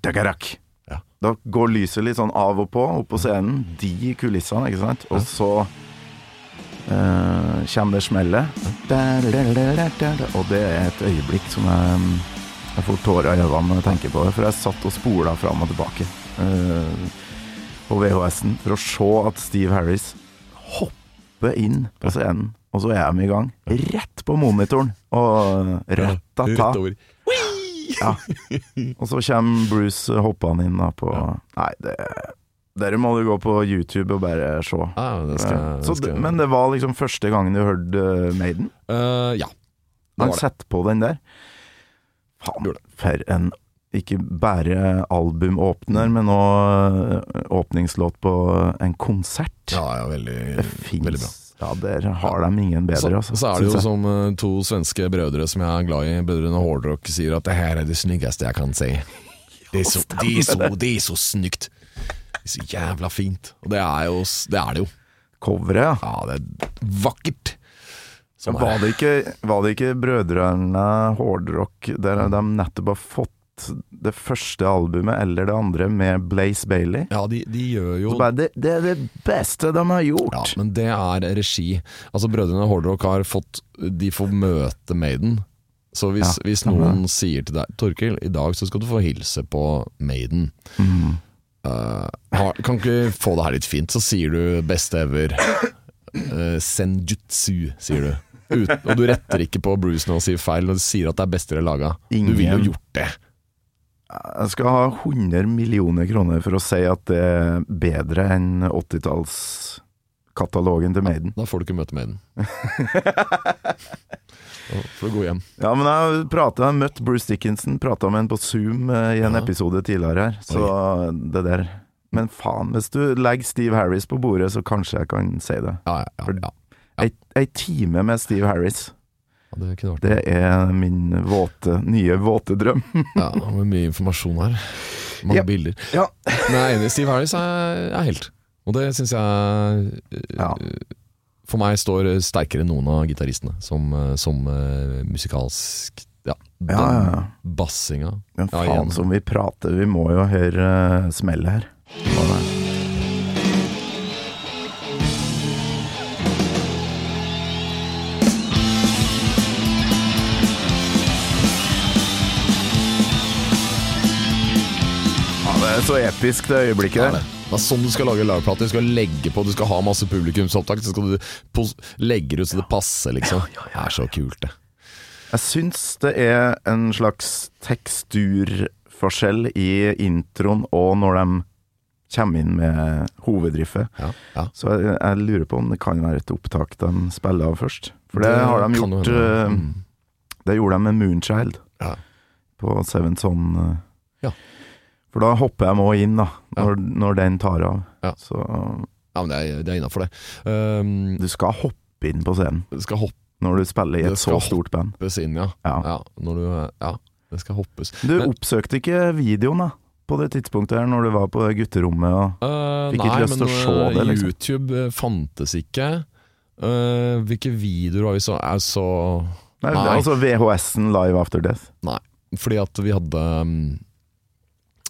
B: Ja.
C: Da går lyset litt sånn av og på opp på scenen. De kulissene, ikke sant. Og så uh, kommer det smellet. Og det er et øyeblikk som jeg, jeg får tårer i øynene når jeg tenker på det. For jeg satt og spola fram og tilbake på VHS-en for å se at Steve Harris hopper inn på scenen. Og så er de i gang. Rett på monitoren. Og
B: over.
C: ja. Og så kommer Bruce hoppende inn da på Nei, det Dere må du gå på YouTube og bare se.
B: Ja, det skal, det skal Så,
C: men det var liksom første gangen du hørte uh, Maiden?
B: Uh, ja. Det
C: Han setter på den der. Faen, for en ikke bare albumåpner, men òg åpningslåt på en konsert.
B: Ja, ja, veldig,
C: det
B: veldig bra.
C: Ja, der har de ingen bedre,
B: Så,
C: altså.
B: så er det jo som eh, to svenske brødre som jeg er glad i, brødrene Hårdrock, sier at det her er det snyggeste jeg kan si. Det er så, de er så, de er så snygt. Det er så jævla fint. Og det er jo det, er det jo.
C: Coveret, ja.
B: Ja, det er vakkert. Som
C: Var det ikke, var det ikke brødrene Hårdrock der de nettopp har fått det første albumet eller det andre med Blaze Bailey?
B: ja, de, de gjør jo
C: bare, det, det er det beste de har gjort!
B: Ja, men det er regi. Altså Brødrene Hordrock har fått De får møte Maiden. Så hvis,
C: Ja,
B: hvis
C: noen
B: noen sier til deg Torkil, i dag så skal du få hilse på Maiden.
C: Mm.
B: Uh, kan ikke få det her litt fint, så sier du beste ever. Uh, senjutsu, sier du. Ut, og du retter ikke på Bruce når og sier feil, når du sier at det er beste dere laga. Du ville jo gjort det.
C: Jeg skal ha 100 millioner kroner for å si at det er bedre enn 80-tallskatalogen til Maiden.
B: Da får du ikke møte Maiden. Da får du gå hjem.
C: Ja, men jeg har pratet, jeg har møtt Bruce Dickinson, prata med han på Zoom eh, i en
B: Ja.
C: episode tidligere her, så det der Men faen, hvis du legger Steve Harris på bordet, så kanskje jeg kan si det.
B: Ja, ja, ja, ja.
C: Ei, ei time med Steve Harris,
B: ja det
C: det er min våte, nye våte drøm.
B: Ja, med mye informasjon her. Mange
C: Ja.
B: bilder.
C: Ja.
B: Men jeg er enig, Steve Harris er, er helt. Og det syns jeg eh,
C: Ja.
B: for meg står sterkere enn noen av gitaristene. Som, eh, som uh, musikalsk Ja, den
C: Ja, ja,
B: bassinga.
C: Men faen som vi prater, vi må jo høre uh, smellet her. Hva er det? Så episk det øyeblikket
B: Det er
C: der.
B: det. Det er sånn du skal lage liveplate. Du skal legge på, du skal ha masse publikumsopptak. Så skal du legge det ut så det passer, liksom. Det er så kult, det.
C: Jeg syns det er en slags teksturforskjell i introen og når de kommer inn med hovedriffet.
B: Ja, ja.
C: Så jeg, jeg lurer på om det kan være et opptak de spiller av først. For det, har de gjort eh,
B: Mm.
C: Det gjorde de med Moonchild
B: Ja.
C: på Seven Son. eh.
B: Ja.
C: For da hopper jeg må inn, da,
B: Ja.
C: når, når den tar av.
B: Ja.
C: Så
B: ja, men det er, det er innafor, det. Um,
C: du skal hoppe inn på scenen
B: Du skal hoppe
C: når du spiller i et så stort band.
B: hoppes inn, ja.
C: Ja.
B: Når du, ja, det skal hoppes.
C: Du
B: Men-
C: oppsøkte ikke videoen da på det tidspunktet her når du var på gutterommet? Og
B: Uh,
C: Fikk ikke lyst til å se det, liksom.
B: YouTube eh, fantes ikke. Uh, hvilke videoer var vi så er så
C: Nei,
B: Nei.
C: Altså VHS-en Live After Death.
B: Nei, fordi at vi hadde um,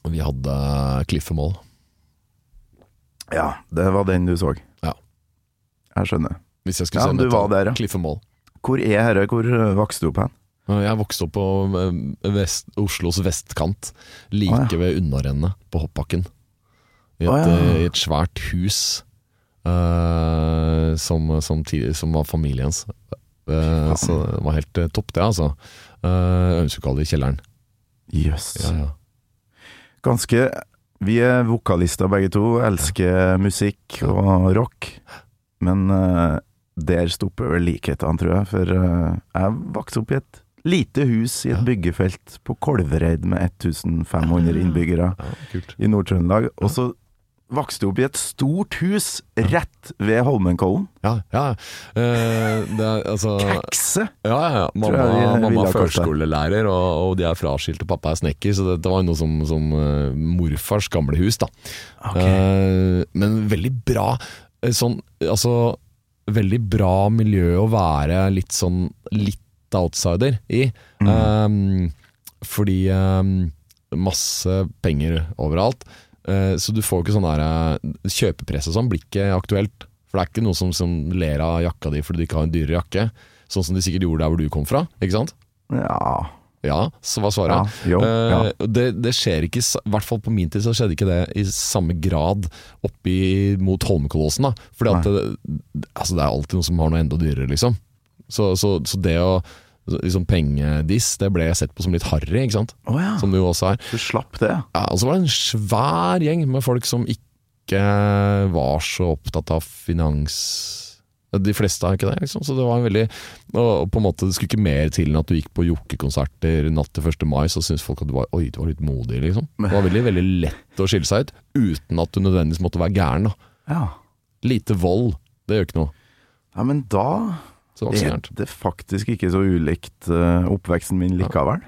B: Vi hadde Cliffemål.
C: Ja, det var den du så.
B: Ja.
C: Jeg skjønner.
B: Hvis jeg skulle
C: Ja,
B: se
C: du var der, ja.
B: Cliffemål.
C: Hvor er herre? Hvor vokste du opp hen?
B: Jeg vokste opp på uh, vest, Oslos vestkant, like
C: ah, ja.
B: ved unnarennet på Hoppbakken. I et,
C: ah, ja.
B: uh, I et svært hus uh, som, som, som var familiens. Uh, så det var helt topp, det, altså. Uh, Ønskelokalet i kjelleren.
C: Jøss.
B: Ja, ja.
C: Ganske Vi er vokalister begge to, elsker musikk og rock. Men uh, der stopper vel likhetene, tror jeg. For uh, jeg vokste opp i et lite hus i et byggefelt på Kolvereid med 1500 innbyggere i Nord-Trøndelag. Og så vokste opp i et stort hus rett ved Holmenkollen.
B: Ja, ja. Uh, er altså
C: Kekse!
B: Ja, ja, ja. Mamma,
C: jeg
B: mamma er førskolelærer, og, og de er fraskilt, og pappa er snekker, så det, det var noe som, som uh, morfars gamle hus, da. Eh, men veldig bra sånn, altså Veldig bra miljø å være litt sånn litt outsider i. Eh, fordi um, masse penger overalt. Eh, så du får ikke sånn der eh, Kjøpepress og sånn blir ikke aktuelt. For det er ikke noen som, som ler av jakka di fordi du ikke har en dyrere jakke. Sånn som de sikkert gjorde der hvor du kom fra, ikke sant?
C: Ja,
B: Ja, så var svaret.
C: Ja, jo,
B: Eh,
C: ja.
B: det, det skjer ikke, i hvert fall på min tid så skjedde ikke det i samme grad oppi mot Holmenkollåsen. Fordi at det, altså det er alltid noen som har noe enda dyrere, liksom. Så, så, så det å liksom pengediss, det ble sett på som litt harry, ikke sant?
C: Oh, ja.
B: Som du også er.
C: Du slapp det?
B: Ja, og så var det en svær gjeng med folk som ikke var så opptatt av finans De fleste er ikke det, liksom. Så det var en veldig Og på en måte det skulle ikke mer til enn at du gikk på Jokke-konserter natt til 1. mai, så syntes folk at du var Oi, du var litt modig, liksom. Det var veldig, veldig lett å skille seg ut, uten at du nødvendigvis måtte være gæren. da
C: Ja.
B: Lite vold, det gjør ikke noe.
C: ja, men da
B: Så det
C: er det faktisk ikke så ulikt eh, oppveksten min likevel.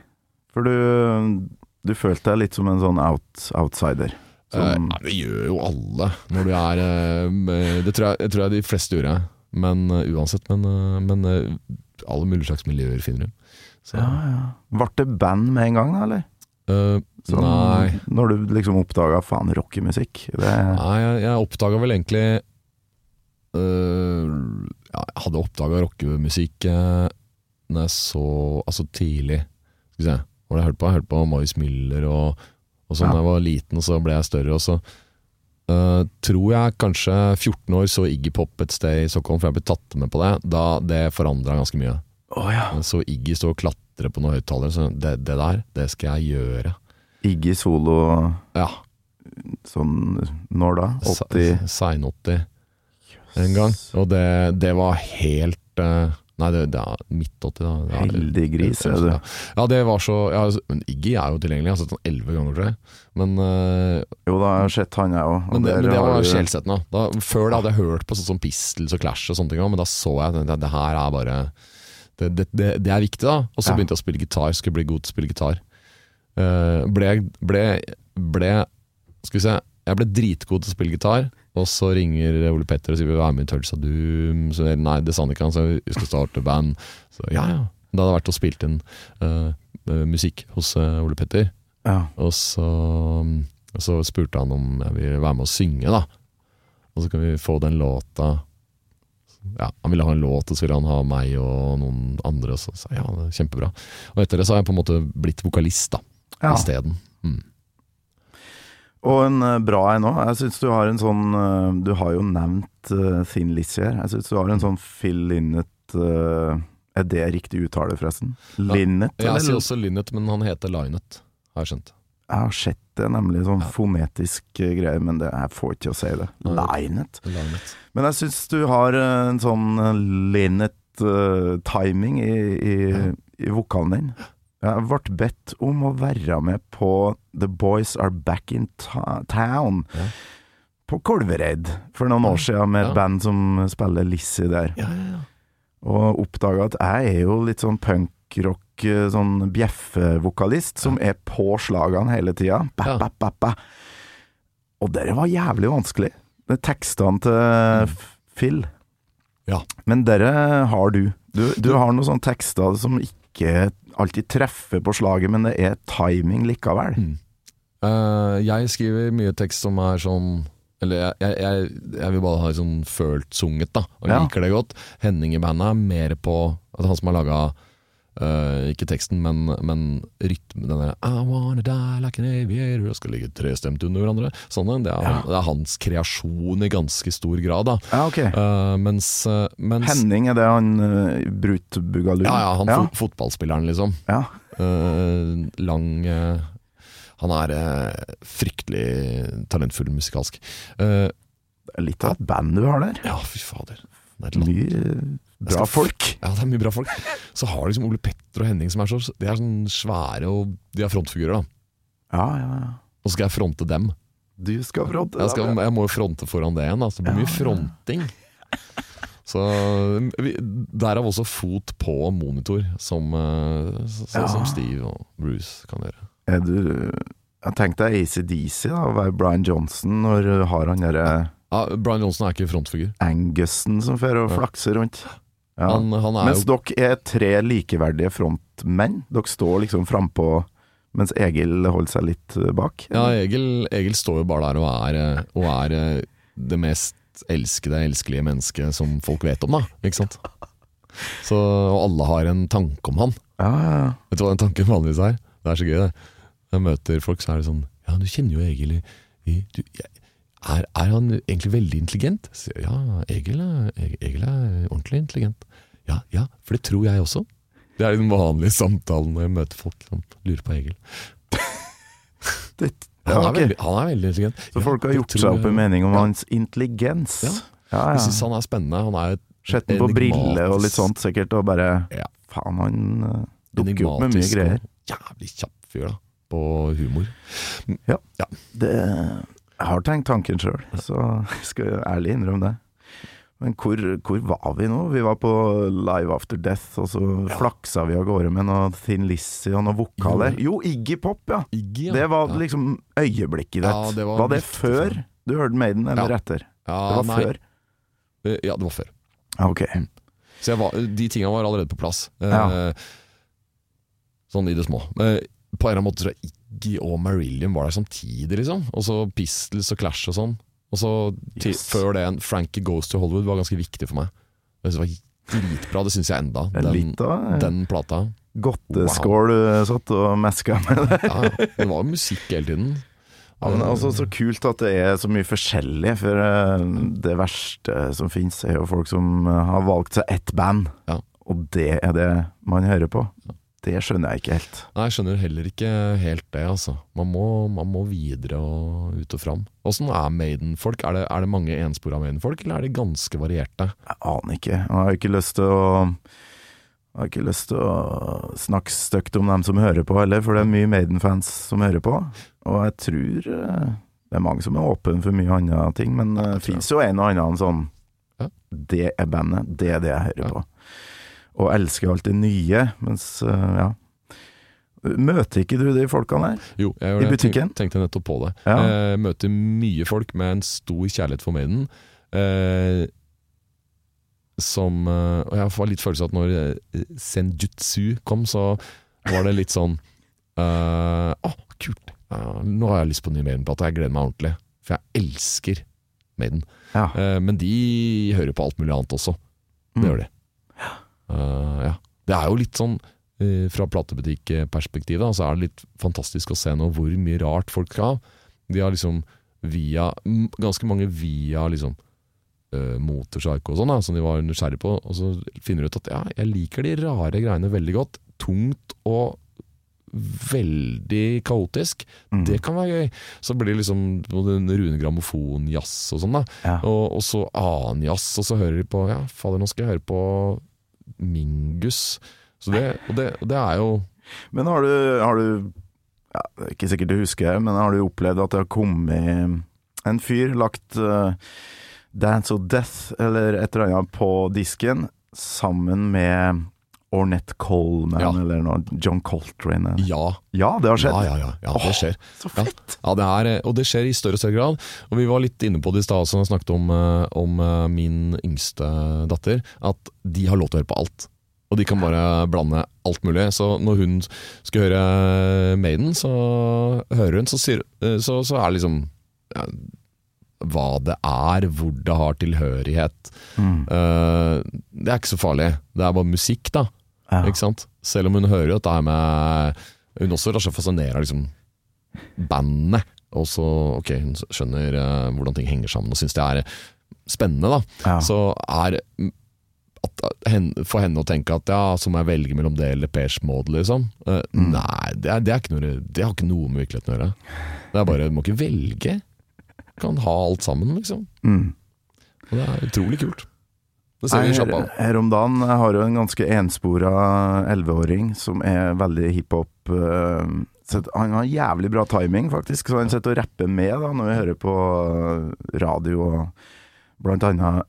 C: For du, du følte deg litt som en sånn out, outsider.
B: Eh,
C: Som,
B: ja, det gjør jo alle når du er eh, Det tror jeg, jeg tror jeg de fleste gjorde, men eh, uansett. Men, eh, men eh, alle mulige slags miljøer finner du.
C: Ja, ja. Ble det band med en gang, da, eller?
B: Uh,
C: Sånn,
B: nei.
C: Når du liksom oppdaga faen rockemusikk. Det,
B: nei, jeg, jeg oppdaga vel egentlig eh, ja, Jeg hadde oppdaga rockemusikk uh, Når jeg så Altså tidlig. Skal vi se Hva var det jeg hørte på? Jeg hørte på Marius Müller og, og sånn
C: Ja.
B: jeg var liten, og så ble jeg større. Og så eh, tror jeg kanskje 14 år så Iggy Pop et sted i Stockholm, for jeg ble tatt med på det. Da Det forandra ganske mye.
C: Oh, ja.
B: Så Iggy stå og klatre på noen høyttalere, så det, det der, det skal jeg gjøre.
C: Iggy solo
B: Ja.
C: sånn Når da? 80
B: Sein-80 en gang. Og det, det var helt uh, Nei, det, det er midt 80, da. Det er-
C: Heldig gris, er du.
B: Ja. det var så ja, altså, Men Iggy er jo tilgjengelig. Jeg har sett han elleve ganger, tror jeg. Men, uh,
C: Jo da, har jeg sett han, jeg òg.
B: men, det, men det var skjellsettende. Før da hadde jeg hørt på sånn som Pistols og Clash og sånne ting, men da så jeg at det, her er bare det, det, det, det er viktig, da. Og så
C: Ja.
B: begynte jeg å spille gitar. Skulle bli god til å spille gitar. Uh, ble, ble, ble Skal vi se Jeg ble dritgod til å spille gitar, og så ringer Ole Petter og sier være med i Tulsa Doom'? Så, nei, det sa han ikke, han sa 'vi skal starte band'. Så ja, ja. Da hadde jeg vært og spilt inn eh, musikk hos uh, Ole Petter.
C: Ja.
B: Og så, og så spurte han om jeg ville være med å synge, da. Og så kan vi få den låta Ja, Han ville ha en låt, og så ville han ha meg og noen andre. Og så sa ja, det kjempebra. Og etter det så har jeg på en måte blitt vokalist, da.
C: Ja.
B: Isteden. Mm.
C: Og en eh, bra en òg. Jeg syns du har en sånn eh, Du har jo nevnt uh, Thin Lizzie her. Jeg syns du har en sånn Phil Linnet uh, Er det riktig uttale, forresten? Linnet?
B: Jeg
C: eller?
B: sier også Linnet, men han heter Linet, har jeg skjønt.
C: Jeg har sett det, nemlig sånn
B: Ja.
C: fonetisk greie, men det, jeg får ikke å si det. Linet.
B: Linet.
C: Men jeg syns du har en sånn eh, Linnet-timing i, i, i vokalen din. Jeg ble bedt om å være med på The Boys Are Back in Town.
B: Ja.
C: På Kolvereid for noen år siden, med et
B: Ja.
C: band som spiller Lizzie der.
B: Ja, ja, ja.
C: Og oppdaga at jeg er jo litt sånn punkrock, eh, sånn bjeffevokalist, som er på slagene hele tida. Og det var jævlig vanskelig. Det er tekstene til F- Phil.
B: Ja.
C: Men dere har du. Du, du har noen sånne tekster som ikke alltid treffer på slaget, men det er timing likevel.
B: Mm. Uh, jeg skriver mye tekst som er sånn Eller jeg, jeg, jeg, jeg vil bare ha sånn følt sunget, da. Og
C: Ja.
B: liker det godt. Henning i bandet er mer på at Han som har laga ikke teksten, men, men rytmen. Den der I wanna die like an aviator Og skal ligge trestemt under hverandre. Sånn, det, er, ja. det er hans kreasjon i ganske stor grad. Da.
C: Ja, ok.
B: uh, mens, eh, mens
C: Henning, er det han uh, Brut Bugalund?
B: Ja, ja, han
C: ja.
B: fo fotballspilleren, liksom.
C: ja.
B: Eh, lang Han er fryktelig talentfull musikalsk.
C: Litt av et band du har der.
B: ja, fy fader. Er.
C: Mye
B: Jeg
C: bra folk.
B: Ja, det er mye bra folk. Så har liksom Ole Petter og Henning som er så De er sånn svære, og de er frontfigurer, da.
C: Ja, ja, ja.
B: Og så skal jeg fronte dem.
C: Du skal fronte
B: Jeg, skal, jeg må jo fronte foran det igjen, da. Så det blir mye fronting. Så vi, Derav også fot på monitor, som, eh, så, som Steve og Bruce kan gjøre.
C: Er du tenkte deg ACDC, da, være Brian Johnson når har han derre
B: Ja, Brian Johnson er ikke frontfigur.
C: Angusen som fører og flakser rundt. Ja.
B: Han, han er
C: Mens
B: jo
C: dere er tre likeverdige frontmenn. Dere står liksom frampå, mens Egil holder seg litt eh, bak.
B: Ja, Egil, Egil står jo bare der og er, eh, og er eh, det mest elskede, elskelige mennesket som folk vet om, da. Ikke sant? Så, og alle har en tanke om han.
C: ja, ja.
B: Vet du hva den tanken vanligvis er? Det er så gøy, det. Når jeg møter folk, så er det sånn Ja, du kjenner jo Egil i, i du, jeg, er, er han egentlig veldig intelligent? Ja, Egil er, Egil er ordentlig intelligent. Ja, ja, for det tror jeg også. Det er den vanlige samtalen når jeg møter folk som lurer på Egil.
C: Det,
B: Han, er
C: okay.
B: veldig, han er veldig intelligent.
C: Så
B: Ja,
C: folk har gjort seg opp en mening om
B: Ja.
C: hans intelligens.
B: Ja.
C: ja, ja.
B: syns han er spennende. Han er et
C: Sett på briller og litt sånt sikkert, og bare
B: Ja.
C: Faen, han uh, dukker opp med mye greier.
B: Jævlig kjapp fyr, da. På humor. Ja.
C: Det, jeg har tenkt tanken sjøl, så jeg skal ærlig innrømme det. Men hvor, hvor var vi nå? Vi var på Live After Death, og så flaksa vi av gårde med noe Thin Lizzie og noen vokaler. Jo, Iggy Pop, ja!
B: Iggy, ja.
C: Det var
B: ja.
C: liksom øyeblikket ditt.
B: Ja, det var
C: var, det
B: viktig
C: før
B: sånn.
C: du hørte Maiden, eller
B: Ja.
C: etter?
B: ja,
C: Det var
B: nei,
C: før?
B: eh, Ja, det var før.
C: Ok.
B: Så jeg var, de tinga var allerede på plass. Eh, Sånn i det små. Eh, på en eller annen måte tror jeg Iggy og Marillion var der samtidig, liksom. Og så Pistols og Clash og sånn. Og så til,
C: Yes.
B: før det, Frankie Goes to Hollywood var ganske viktig for meg. Det var dritbra, det syns jeg enda. Den,
C: litt
B: den plata.
C: godteskål du satt og meska med det.
B: Ja, ja. det var jo musikk hele tiden.
C: Ja, men altså Så kult at det er så mye forskjellig, for eh, det verste som finnes er jo folk som eh, har valgt seg ett band,
B: Ja.
C: og det er det man hører på. Det skjønner jeg ikke helt.
B: Nei, jeg skjønner heller ikke helt det, altså. Man må, man må videre og ut og fram. Åssen er Maiden-folk? Er er det mange enspora Maiden-folk, eller er de ganske varierte?
C: Jeg aner ikke. Jeg har ikke lyst til å jeg har ikke lyst til å snakke stygt om dem som hører på heller, for det er mye Maiden-fans som hører på. Og jeg tror eh, det er mange som er åpne for mye andre ting, men eh, det fins jo en og annen sånn. Det er bandet, det er det jeg hører på. Og elsker alt det nye, mens eh, ja. Møter ikke du de folkene der?
B: Jo, jeg gjør
C: I butikken?
B: Tenk, tenkte nettopp på det.
C: Ja.
B: Jeg møter mye folk med en stor kjærlighet for Maiden. Eh, som eh, Og jeg får litt følelse av at når eh, Senjutsu kom, så var det litt sånn eh, Å, kult! Eh, nå har jeg lyst på en ny Maiden-plate. Jeg gleder meg ordentlig. For jeg elsker Maiden.
C: Ja.
B: Eh, men de hører på alt mulig annet også. Det
C: Mm.
B: gjør de. Eh, ja. Det er jo litt sånn eh, fra platebutikkperspektivet, så er det litt fantastisk å se nå hvor mye rart folk skal ha. De har liksom via Ganske mange via liksom uh, Motorpsycho og sånn, som de var nysgjerrige på, og så finner du ut at ja, jeg liker de rare greiene veldig godt. Tungt og veldig kaotisk.
C: Mm.
B: Det kan være gøy. Så blir det liksom Rune Grammofon-jazz og sånn, da.
C: Ja.
B: Og, og så annen jazz, og så hører de på Ja, fader, nå skal jeg høre på Mingus. Så det, og det, og det er jo
C: Men har du, har du ja, ikke sikkert du husker, men har du opplevd at det har kommet en fyr, lagt uh, Dance of Death eller et eller annet på disken, sammen med Ornette Coleman
B: Ja.
C: eller noe, John Coltrane?
B: Ja.
C: Ja, det har skjedd.
B: Ja, ja, ja, det skjer.
C: Så fett!
B: Ja, det er, og det skjer i større og større grad. Og vi var litt inne på det i stad også, jeg vi snakket om, eh, om eh, min yngste datter, at de har lov til å høre på alt. Og de kan bare blande alt mulig. Så når hun skal høre Maiden, så hører hun, så, sier, eh, så, så er det liksom ja, hva det er, hvor det har tilhørighet.
C: Mm.
B: Uh, det er ikke så farlig. Det er bare musikk, da.
C: Ja.
B: Ikke sant? Selv om hun hører jo at det er med Hun også lar seg fascinere av liksom bandet. Og så, ok, hun skjønner uh, hvordan ting henger sammen og syns det er spennende, da.
C: Ja.
B: Så er at, at hen- for henne å tenke at ja, så må jeg velge mellom det eller Pers Mode, liksom. Uh,
C: Mm.
B: Nei, det, er, det, er noe, det har ikke noe med virkeligheten å gjøre. Det er bare, Du må ikke velge. Du kan ha alt sammen, liksom.
C: Mm.
B: Og det er utrolig kult.
C: Her, her om dagen jeg har jo en ganske enspora elleveåring som er veldig hiphop. eh, han har jævlig bra timing, faktisk, så han sitter og rapper med da når vi hører på eh, radio. Og blant annet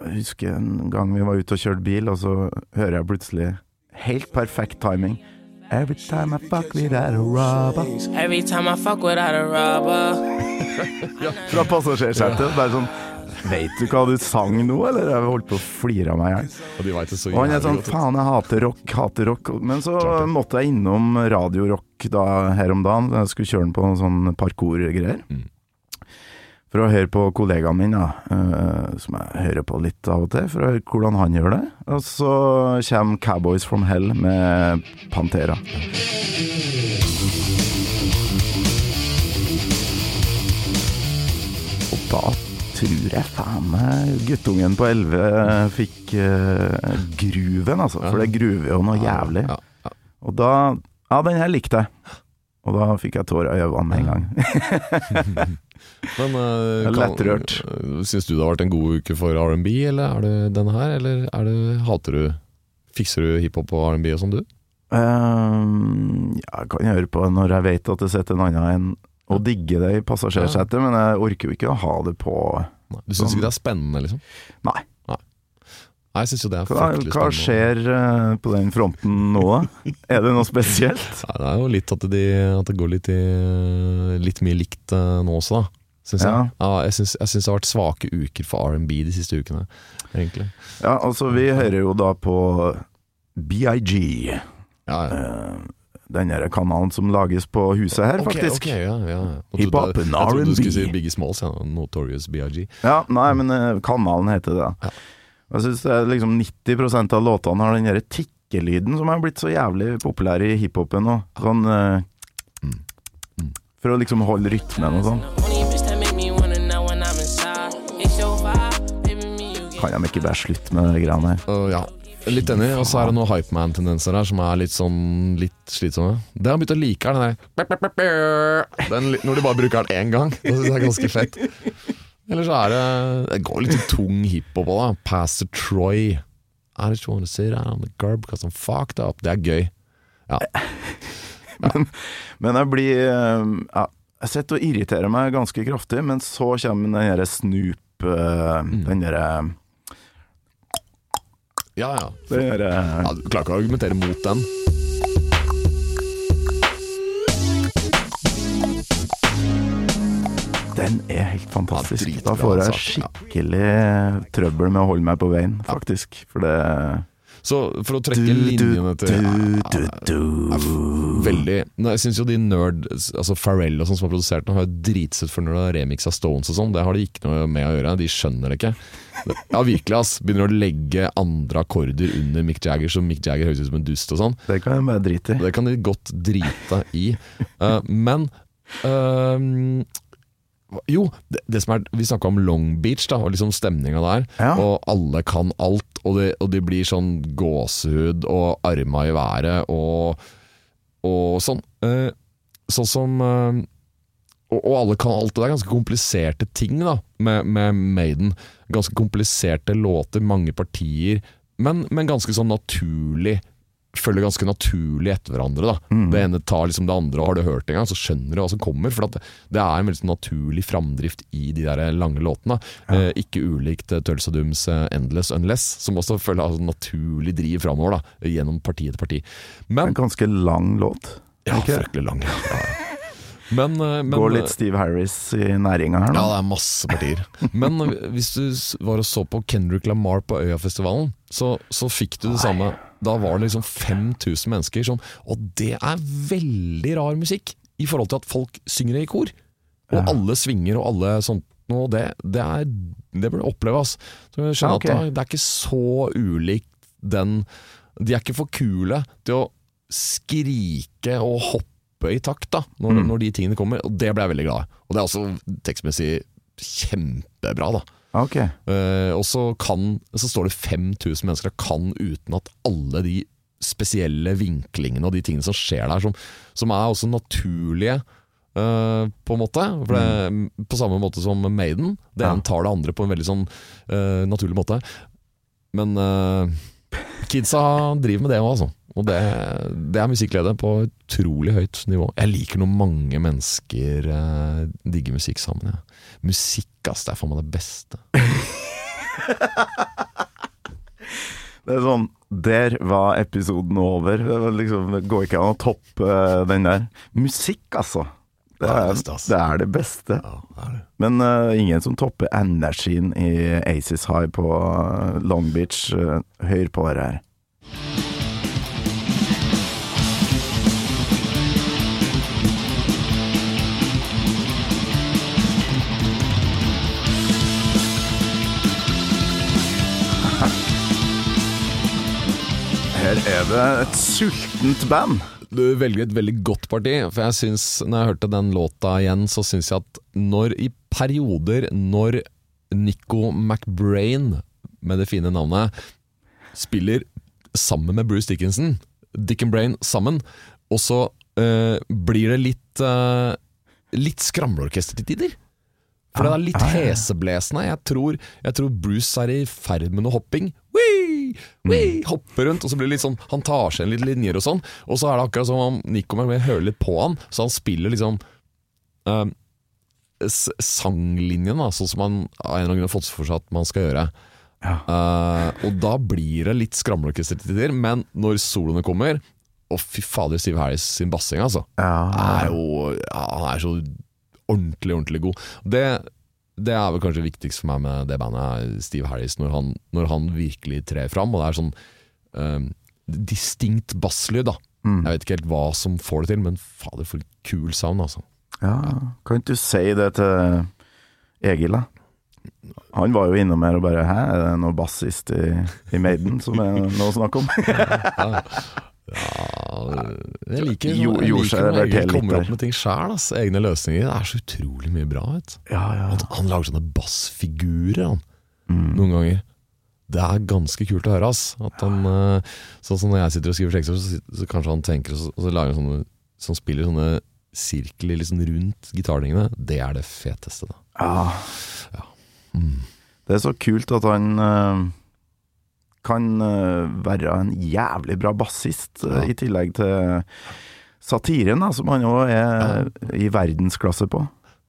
C: Jeg husker en gang vi var ute og kjørte bil, og så hører jeg plutselig helt perfekt timing. Every time I fuck without a rubber
H: Every time I fuck without a rubber.
C: Fra passasjersetet. Bare sånn Veit du hva du sang nå, eller? Jeg holdt på å flire av meg i hjel.
B: Og
C: Og han er sånn faen, jeg hater rock, hater rock. Men så måtte jeg innom Radio Rock da, her om dagen. Jeg skulle kjøre den på noen sånn parkour-greier.
B: Mm.
C: For å høre på kollegaen min, da, eh, som jeg hører på litt av og til, for å høre hvordan han gjør det. Og så kommer Cowboys from Hell med Pantera. Og da tror jeg faen meg guttungen på 11 fikk uh, gruven, altså. For det gruver jo noe jævlig. Og da Ja, den her likte jeg. Og da fikk jeg tårer i øynene med en gang.
B: Men uh,
C: er lettrørt.
B: Syns du det har vært en god uke for R&B, eller er det denne her? Eller er det, hater du Fikser du hiphop og R&B og sånn, du?
C: Um, ja, jeg kan høre på når jeg vet at det sitter en annen enn å digge det i passasjersetet, men jeg orker jo ikke å ha det på
B: Nei. Du syns ikke det er spennende, liksom?
C: Nei.
B: Nei, jeg syns jo det er
C: Hva,
B: fryktelig
C: hva skjer eh, på den fronten nå, da? Er det noe spesielt?
B: Nei, det er jo litt at, de, at det går litt, i, litt mye likt eh, nå også, da. Synes.
C: Ja.
B: Ja, jeg syns jeg syns det har vært svake uker for R&B de siste ukene, egentlig.
C: Ja, altså, vi hører jo da på BIG.
B: Ja, ja.
C: eh, Den kanalen som lages på huset her,
B: Ok,
C: Okay,
B: ok, ja, ja. Nå
C: Hiphop
B: trodde jeg- Jeg trodde du skulle si Biggie Smalls, ja. Notorious BIG.
C: Ja, nei, men eh, kanalen heter det.
B: Ja.
C: Jeg synes er liksom 90% av låtene har den derre tikkelyden som har blitt så jævlig populær i hiphopen nå. Sånn eh,
B: Mm. Mm.
C: For å liksom holde rytmen og sånn. Kan de ikke bare slutte med de greiene her?
B: Uh, ja, Litt enig. Og så er det noen hypeman-tendenser her som er litt sånn litt slitsomme. Det har begynt å like, her, den der den, Når du bare bruker den én gang. Det syns jeg er ganske fett. Eller så er det Det går litt sånn tung hiphop òg, da. Pastor Troy. I just wanna sit down on the curb because I'm fucked up. Det er gøy. Ja.
C: Men jeg blir eh, ja, Jeg sitter og irriterer meg ganske kraftig, men så kommer den derre Snoop eh,
B: Mm.
C: Den derre
B: Ja, ja.
C: den derre
B: ja du klarer ikke å argumentere mot den.
C: Den er helt fantastisk.
B: Ja,
C: da får jeg
B: altså.
C: Skikkelig trøbbel med å holde meg på veien, faktisk. For det
B: Så for å trekke linjene til
C: du,
B: Ja, Veldig Nei, Jeg syns jo de nerd Altså Pharrell og sånn som har produsert den, har jo dritsett for når det er remix av Stones og sånn. Det har de ikke noe med å gjøre. De skjønner det ikke. Ja, virkelig, ass. Begynner å legge andre akkorder under Mick Jagger, så Mick Jagger høres ut som en dust og sånn.
C: Det kan de bare drite i.
B: Det kan de godt drite i. Uh, men ehm, jo, det, det som er Vi snakka om Long Beach da og liksom stemninga der.
C: Ja.
B: Og alle kan alt, og det, og det blir sånn gåsehud og arma i været og, og sånn. Eh, sånn som eh, og, og alle kan alt. Det er ganske kompliserte ting da med, med Maiden. Ganske kompliserte låter, mange partier, men, men ganske sånn naturlig følger ganske naturlig etter hverandre. da
C: Mm.
B: Det ene tar liksom det andre, og har du hørt det en gang, så skjønner du hva som kommer. For at det, det er en veldig sånn naturlig framdrift i de der lange låtene. Eh, ikke ulikt Tøls og Dums eh, Endless Unless, som også følger altså, naturlig driv framover da, gjennom parti etter parti. Men
C: En ganske lang låt.
B: Ja,
C: ikke?
B: fryktelig lang. Ja, ja. Men, eh, men
C: Går litt Steve Harris i næringa her,
B: Ja, det er masse partier. Men hvis du var og så på Kendrick Lamar på Øyafestivalen, så, så fikk du det samme. Da var det liksom 5000 mennesker som Og det er veldig rar musikk i forhold til at folk synger det i kor. Og
C: Ja.
B: alle svinger og alle sånt. noe. det, det, er, det burde oppleves. Så jeg skjønner
C: Ja, okay.
B: at det, det er ikke så ulikt den De er ikke for kule til å skrike og hoppe i takt da når,
C: Mm.
B: når de tingene kommer. Og det ble jeg veldig glad i. Og det er også tekstmessig kjempebra, da.
C: Ok.
B: Uh, og så kan Så står det 5000 mennesker og kan uten at alle de spesielle vinklingene og de tingene som skjer der, som, som er også naturlige. Uh, på en måte For det, På samme måte som Maiden. Det
C: Ja.
B: ene tar det andre på en veldig sånn uh, naturlig måte. Men kidsa driver med det òg, altså. Og det, det er musikkglede på utrolig høyt nivå. Jeg liker når mange mennesker eh, digger musikk sammen. Ja. Musikk, ass, det er for meg det beste.
C: Det er sånn Der var episoden over. Det, var liksom, det går ikke an å toppe eh, den der. Musikk, altså. Det
B: er det
C: det er det beste.
B: Ja, det er det.
C: Men uh, ingen som topper energien i Aces High på eh, Long Beach. Uh, hør på det her. Her er det et sultent band.
B: Du velger et veldig godt parti, for jeg synes, når jeg hørte den låta igjen, så syns jeg at når i perioder når Nico McBrain, med det fine navnet, spiller sammen med Bruce Dickinson, Dick and Brain sammen, og så øh, blir det litt øh, Litt skramleorkester til tider. For det er litt heseblesende. Jeg tror, jeg tror Bruce er i ferd med noe hopping. Wee! Wee! Hopper rundt, og så blir det litt sånn Han tar seg en litt linjer og sånn. Og så er det akkurat som om Nico McBrain hører litt på han, så han spiller liksom eh, Sanglinjen, da, sånn som han av en eller annen grunn har fått for seg at man skal gjøre. Eh, og da blir det litt skramleorkester til tider, men når soloene kommer Å, fy fader, Steve Harris sin bassing, altså.
C: Ja,
B: Er jo, ja, han er så ordentlig, ordentlig god. Det, det er vel kanskje viktigst for meg med det bandet, Steve Harris, når han, når han virkelig trer fram. Og det er sånn eh, distinkt basslyd, da.
C: Mm.
B: Jeg vet ikke helt hva som får det til, men fader, for en kul sound, altså.
C: ja. Kan ikke du si det til Egil, da? Han var jo innom her og bare Hæ, er det noe bassist i, i Maiden som er noe å snakke om?
B: Ja, jeg liker,
C: Jo-
B: jeg liker
C: vel
B: Egil
C: til litt
B: kommer opp med ting sjæl. Egne løsninger. Det er så utrolig mye bra. Vet.
C: Ja, ja.
B: Han, han lager sånne bassfigurer, han.
C: Mm.
B: Noen ganger. det er ganske kult å høre, ass. At han, eh, sånn som når jeg sitter og skriver tekster, så, så kanskje han tenker og så, og så lager han sånne Som spiller sånne sirkler liksom rundt gitarlingene. Det er det feteste, da.
C: Ja.
B: Mm.
C: Det er så kult at han eh, kan eh, være en jævlig bra bassist, eh,
B: Ja.
C: i tillegg til satiren, da, som han òg er i verdensklasse på.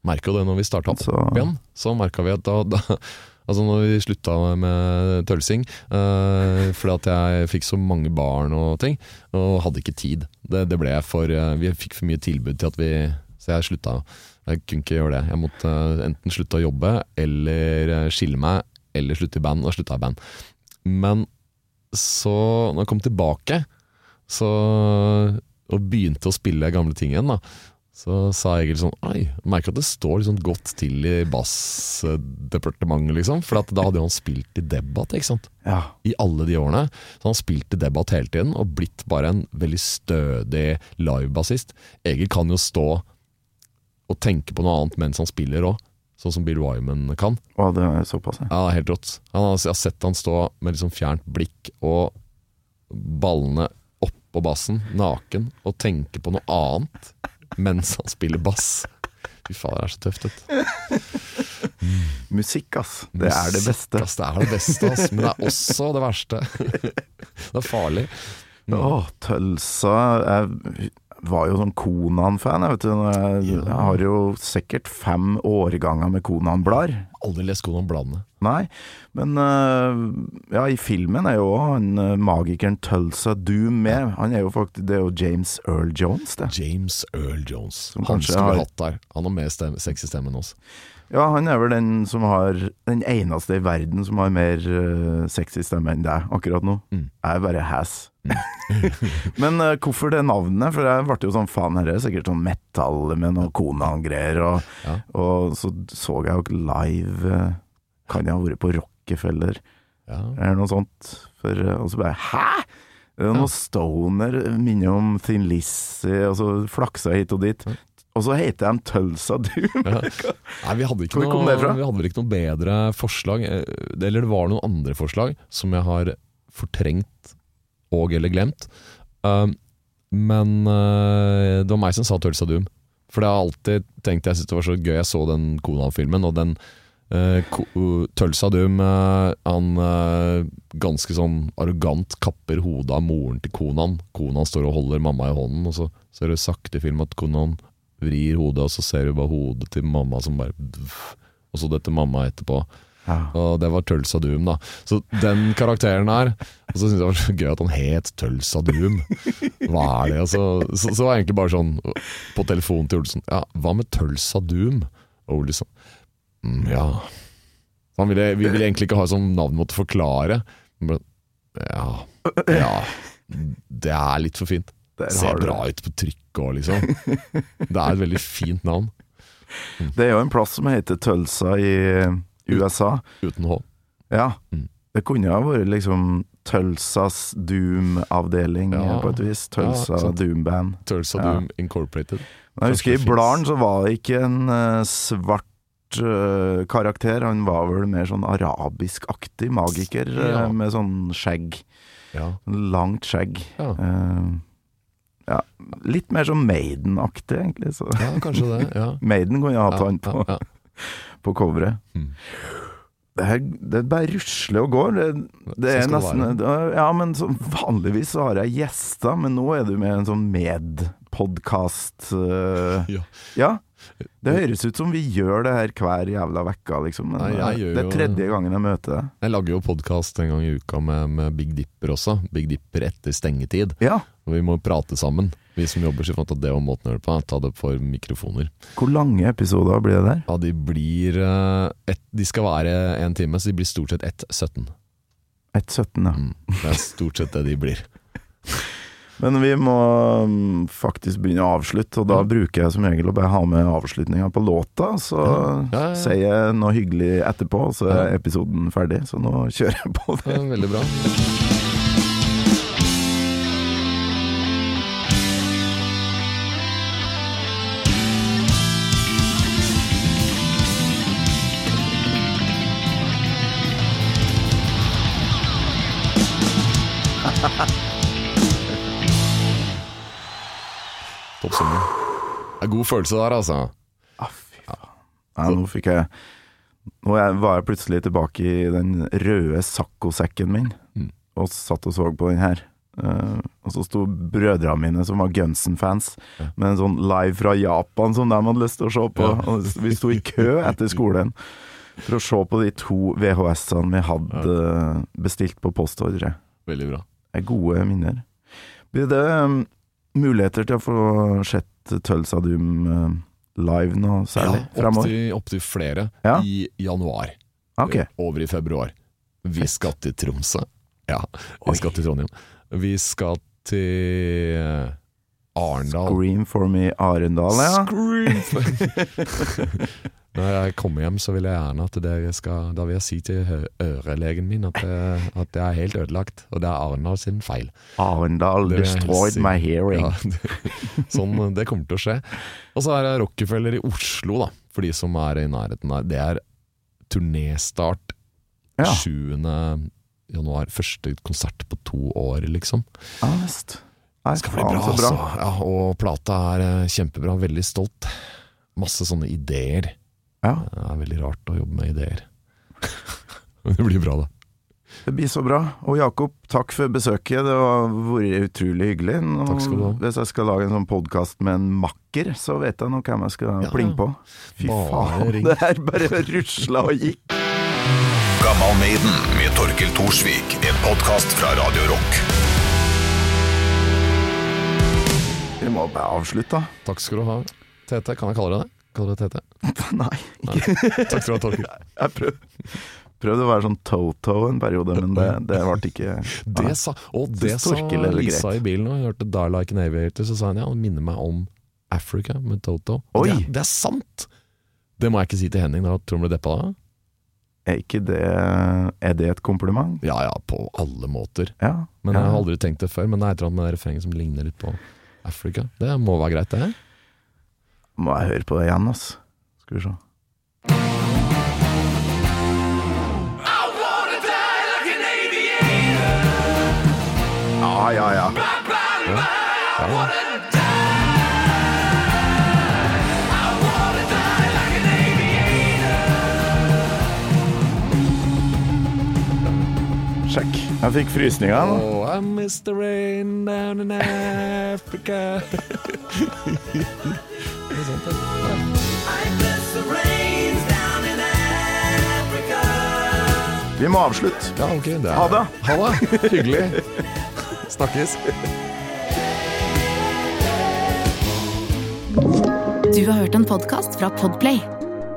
B: Merka det når vi starta opp
C: Så
B: igjen. Så merka vi at da, da Altså når vi slutta med tølsing, uh, fordi at jeg fikk så mange barn og ting, og hadde ikke tid. Det, det ble for uh, Vi fikk for mye tilbud til at vi Så jeg slutta. Jeg kunne ikke gjøre det. Jeg måtte uh, enten slutte å jobbe, eller skille meg, eller slutte i band. Og slutta i band. Men så, når jeg kom tilbake, så og begynte å spille gamle ting igjen, da, så sa Egil sånn Oi, merker at det står liksom godt til i bassdepartementet, liksom. For at da hadde han spilt i debatt, ikke sant.
C: ja.
B: I alle de årene. Så han spilte debatt hele tiden, og blitt bare en veldig stødig livebassist. Egil kan jo stå og tenke på noe annet mens han spiller òg, sånn som Bill Wyman kan.
C: Å, det er såpass, ja.
B: Ja, er helt rått. Han har, jeg har sett han stå med liksom fjernt blikk og ballene oppå bassen, naken, og tenke på noe annet mens han spiller bass. Fy faen, det er så tøft, vet du.
C: Musikk, ass. Det er det beste.
B: Musikk, ass, det er det beste, ass. Men det er også det verste. Det er farlig.
C: Å, Tølsa Jeg var jo sånn Konan-fan, jeg vet du. Jeg, har jo sikkert fem årganger med Konan-blader.
B: Aldri lest Konan Bladene.
C: Nei, men øh, ja, i filmen er jo han øh, magikeren Tulsa Doom med. Han er jo faktisk Det er jo James Earl Jones, det.
B: James Earl Jones.
C: Som
B: Han skulle
C: har-
B: hatt der. Han har mer stemme, sexy stemme enn oss.
C: Ja, han er vel den som har Den eneste i verden som har mer uh, sexy stemme enn deg akkurat nå.
B: Mm.
C: Jeg er bare has. Men uh, hvorfor det navnet? For jeg ble jo sånn faen, her er sikkert sånn metall med noe Konan-greier. Og,
B: Ja.
C: og så så jeg jo live øh, Kan jeg ha vært på Rockefeller?
B: Ja.
C: eller noe sånt. For, eh, og så bare Hæ?! Det er
B: Ja.
C: stoner, minner om Thin Lizzie, og så flaksa hit og dit. Og så heter de Tulsa Doom.
B: Ja. Nei, vi hadde, ikke noe, vi hadde vel ikke noe bedre forslag. eh, Eller det var noen andre forslag som jeg har fortrengt og eller glemt. Um, men uh, det var meg som sa Tulsa Doom. For det har alltid tenkt Jeg synes det var så gøy. Jeg så den Konan-filmen, og den uh, Tulsa Doom uh, Han uh, ganske sånn arrogant kapper hodet av moren til Konan. Konan står og holder mamma i hånden, og så ser du sakte i film at Konan vrir hodet, og så ser du bare hodet til mamma som bare Og så dette mamma etterpå.
C: Ja.
B: Og det var Tulsa Doom, da. Så den karakteren her Og så syntes jeg det var så gøy at han het Tulsa Doom. Hva er det? altså? så, så, var jeg egentlig bare sånn på telefonen til Olsen Ja, hva med Tulsa Doom? Og Ole sånn mm, Ja. Han ville, vi ville egentlig ikke ha et sånt navn måtte forklare. Men, ja, ja. Det er litt for fint. Ser bra ut på trykk òg, liksom. Det er et veldig fint navn.
C: Det er jo en plass som heter Tulsa i USA.
B: Uten H.
C: Ja.
B: Mm.
C: Det kunne ha vært liksom Tulsas Doom-avdeling
B: Ja.
C: på et vis. Tulsa
B: ja,
C: Doom-band.
B: Tulsa. Doom Incorporated.
C: Men Jeg husker i
B: finnes.
C: så var det ikke en uh, svart eh, karakter. Han var vel mer sånn arabisk-aktig magiker
B: Ja.
C: med sånn skjegg.
B: Ja.
C: Langt skjegg.
B: Ja.
C: Ja, litt mer sånn Maiden-aktig, egentlig. Så.
B: ja, kanskje det. Ja.
C: Maiden kunne ha hatt
B: Ja,
C: han på,
B: ja.
C: På coveret.
B: Mm.
C: Det, her, det bare rusler og går. Det, det er
B: Sånn
C: nesten
B: det
C: Ja, men så, vanligvis så har jeg gjester, men nå er du med en sånn medpodkast. Uh,
B: Ja.
C: ja. Det høres ut som vi gjør det her hver jævla vekka, liksom.
B: Nei,
C: det er tredje gangen jeg møter deg.
B: Jeg lager jo podkast en gang i uka med, med Big Dipper også. Big Dipper etter stengetid.
C: Ja.
B: Og vi må prate sammen, vi som jobber. Så fant at det var måten å gjøre det på. Ta det for mikrofoner.
C: Hvor lange episoder blir det der?
B: Ja, de blir et, De skal være en time, så de blir stort sett 1.17.
C: 1,17, ja.
B: Mm. Det er stort sett det de blir.
C: Men vi må mm, faktisk begynne å avslutte, og da bruker jeg som regel å bare ha med avslutninga på låta. Så
B: Ja. Ja,
C: sier jeg noe hyggelig etterpå, så er episoden ferdig. Så nå kjører jeg på
B: Det veldig bra. Topp summer. Det er god følelse der, altså.
C: Ah, fy faen. Nei, nå fikk jeg Nå var jeg plutselig tilbake i den røde saccosekken min,
B: mm.
C: og satt og så på den her. Uh, og så sto brødrene mine, som var Gunsen-fans, ja. med en sånn live fra Japan som de hadde lyst til å se på.
B: Ja.
C: vi sto i kø etter skolen for å se på de to VHS-ene vi hadde eh, bestilt på postordre.
B: Veldig bra.
C: Er gode minner. Blir det um, muligheter til å få sett Tulsa Doom uh, live nå særlig
B: Ja? Opptil opp til flere
C: Ja.
B: i januar.
C: Ok.
B: Over i februar. Vi skal til Tromsø. Ja, vi
C: Oi.
B: skal til Trondheim. Vi skal til eh, Arendal.
C: Scream for me Arendal, ja.
B: Scream! Når jeg kommer hjem, så vil jeg gjerne at dere skal Da vil jeg si til ørelegen min at det, at det er helt ødelagt, og det er Arendal sin feil.
C: Arendal destroyed
B: si.
C: my hearing.
B: Ja, det, sånn, det kommer til å skje. Og så er det Rockefeller i Oslo, da, for de som er i nærheten der. Det er turnéstart
C: Ja.
B: 7. januar. Første konsert på to år, liksom.
C: Ja, visst.
B: Det skal bli bra, altså. Ja, og plata er eh, kjempebra. Veldig stolt. Masse sånne ideer.
C: Ja,
B: Det er veldig rart å jobbe med ideer. Men det blir bra, da.
C: det blir så bra. Og Jakob, takk for besøket. Det har vært utrolig hyggelig. Nå,
B: Takk skal du ha.
C: Hvis jeg skal lage en sånn podkast med en makker, så vet jeg nå hvem jeg skal
B: Ja,
C: plinge på. Fy
B: Bare
C: faen,
B: ring.
C: det her bare rusla og gikk.
D: Gammal Maiden med Torkel Thorsvik. En podkast fra Radio Rock.
C: Vi må bare avslutte, da.
B: Takk skal du ha. Tete, kan jeg kalle deg det? Kaller du det Tete?
C: Nei,
B: Takk skal du ha, Torkel.
C: jeg prøv, prøvde å være sånn Toto en periode, men det, det ble ikke
B: Det sa, og det sa Lisa i bilen, og jeg hørte Die Like an Aviator, så sa hun ja, det minner meg om Africa med Toto. Det, det er sant! Det må jeg ikke si til Henning, da tror han blir deppa da.
C: Er ikke det Er det et kompliment?
B: Ja ja, på alle måter.
C: Ja.
B: Men
C: ja.
B: jeg har aldri tenkt det før. Men det er et eller annet med det refrenget som ligner litt på Africa. Det må være greit, det.
C: Må jeg høre på det igjen, ass. Skal vi se. Ja, ja, ja.
B: Ja,
C: Sjekk. Jeg fikk frysninger nå.
B: Oh, I miss the rain down in Africa. det sånt. Ja.
C: Vi må avslutte.
B: Ja, okay, Det er...
C: Ha det.
B: Ha det. Hyggelig. Snakkes.
A: Du har hørt en podcast fra Podplay.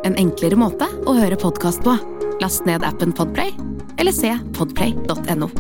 A: En enklere måte å høre podcast på. Last ned appen Podplay, eller se podplay.no.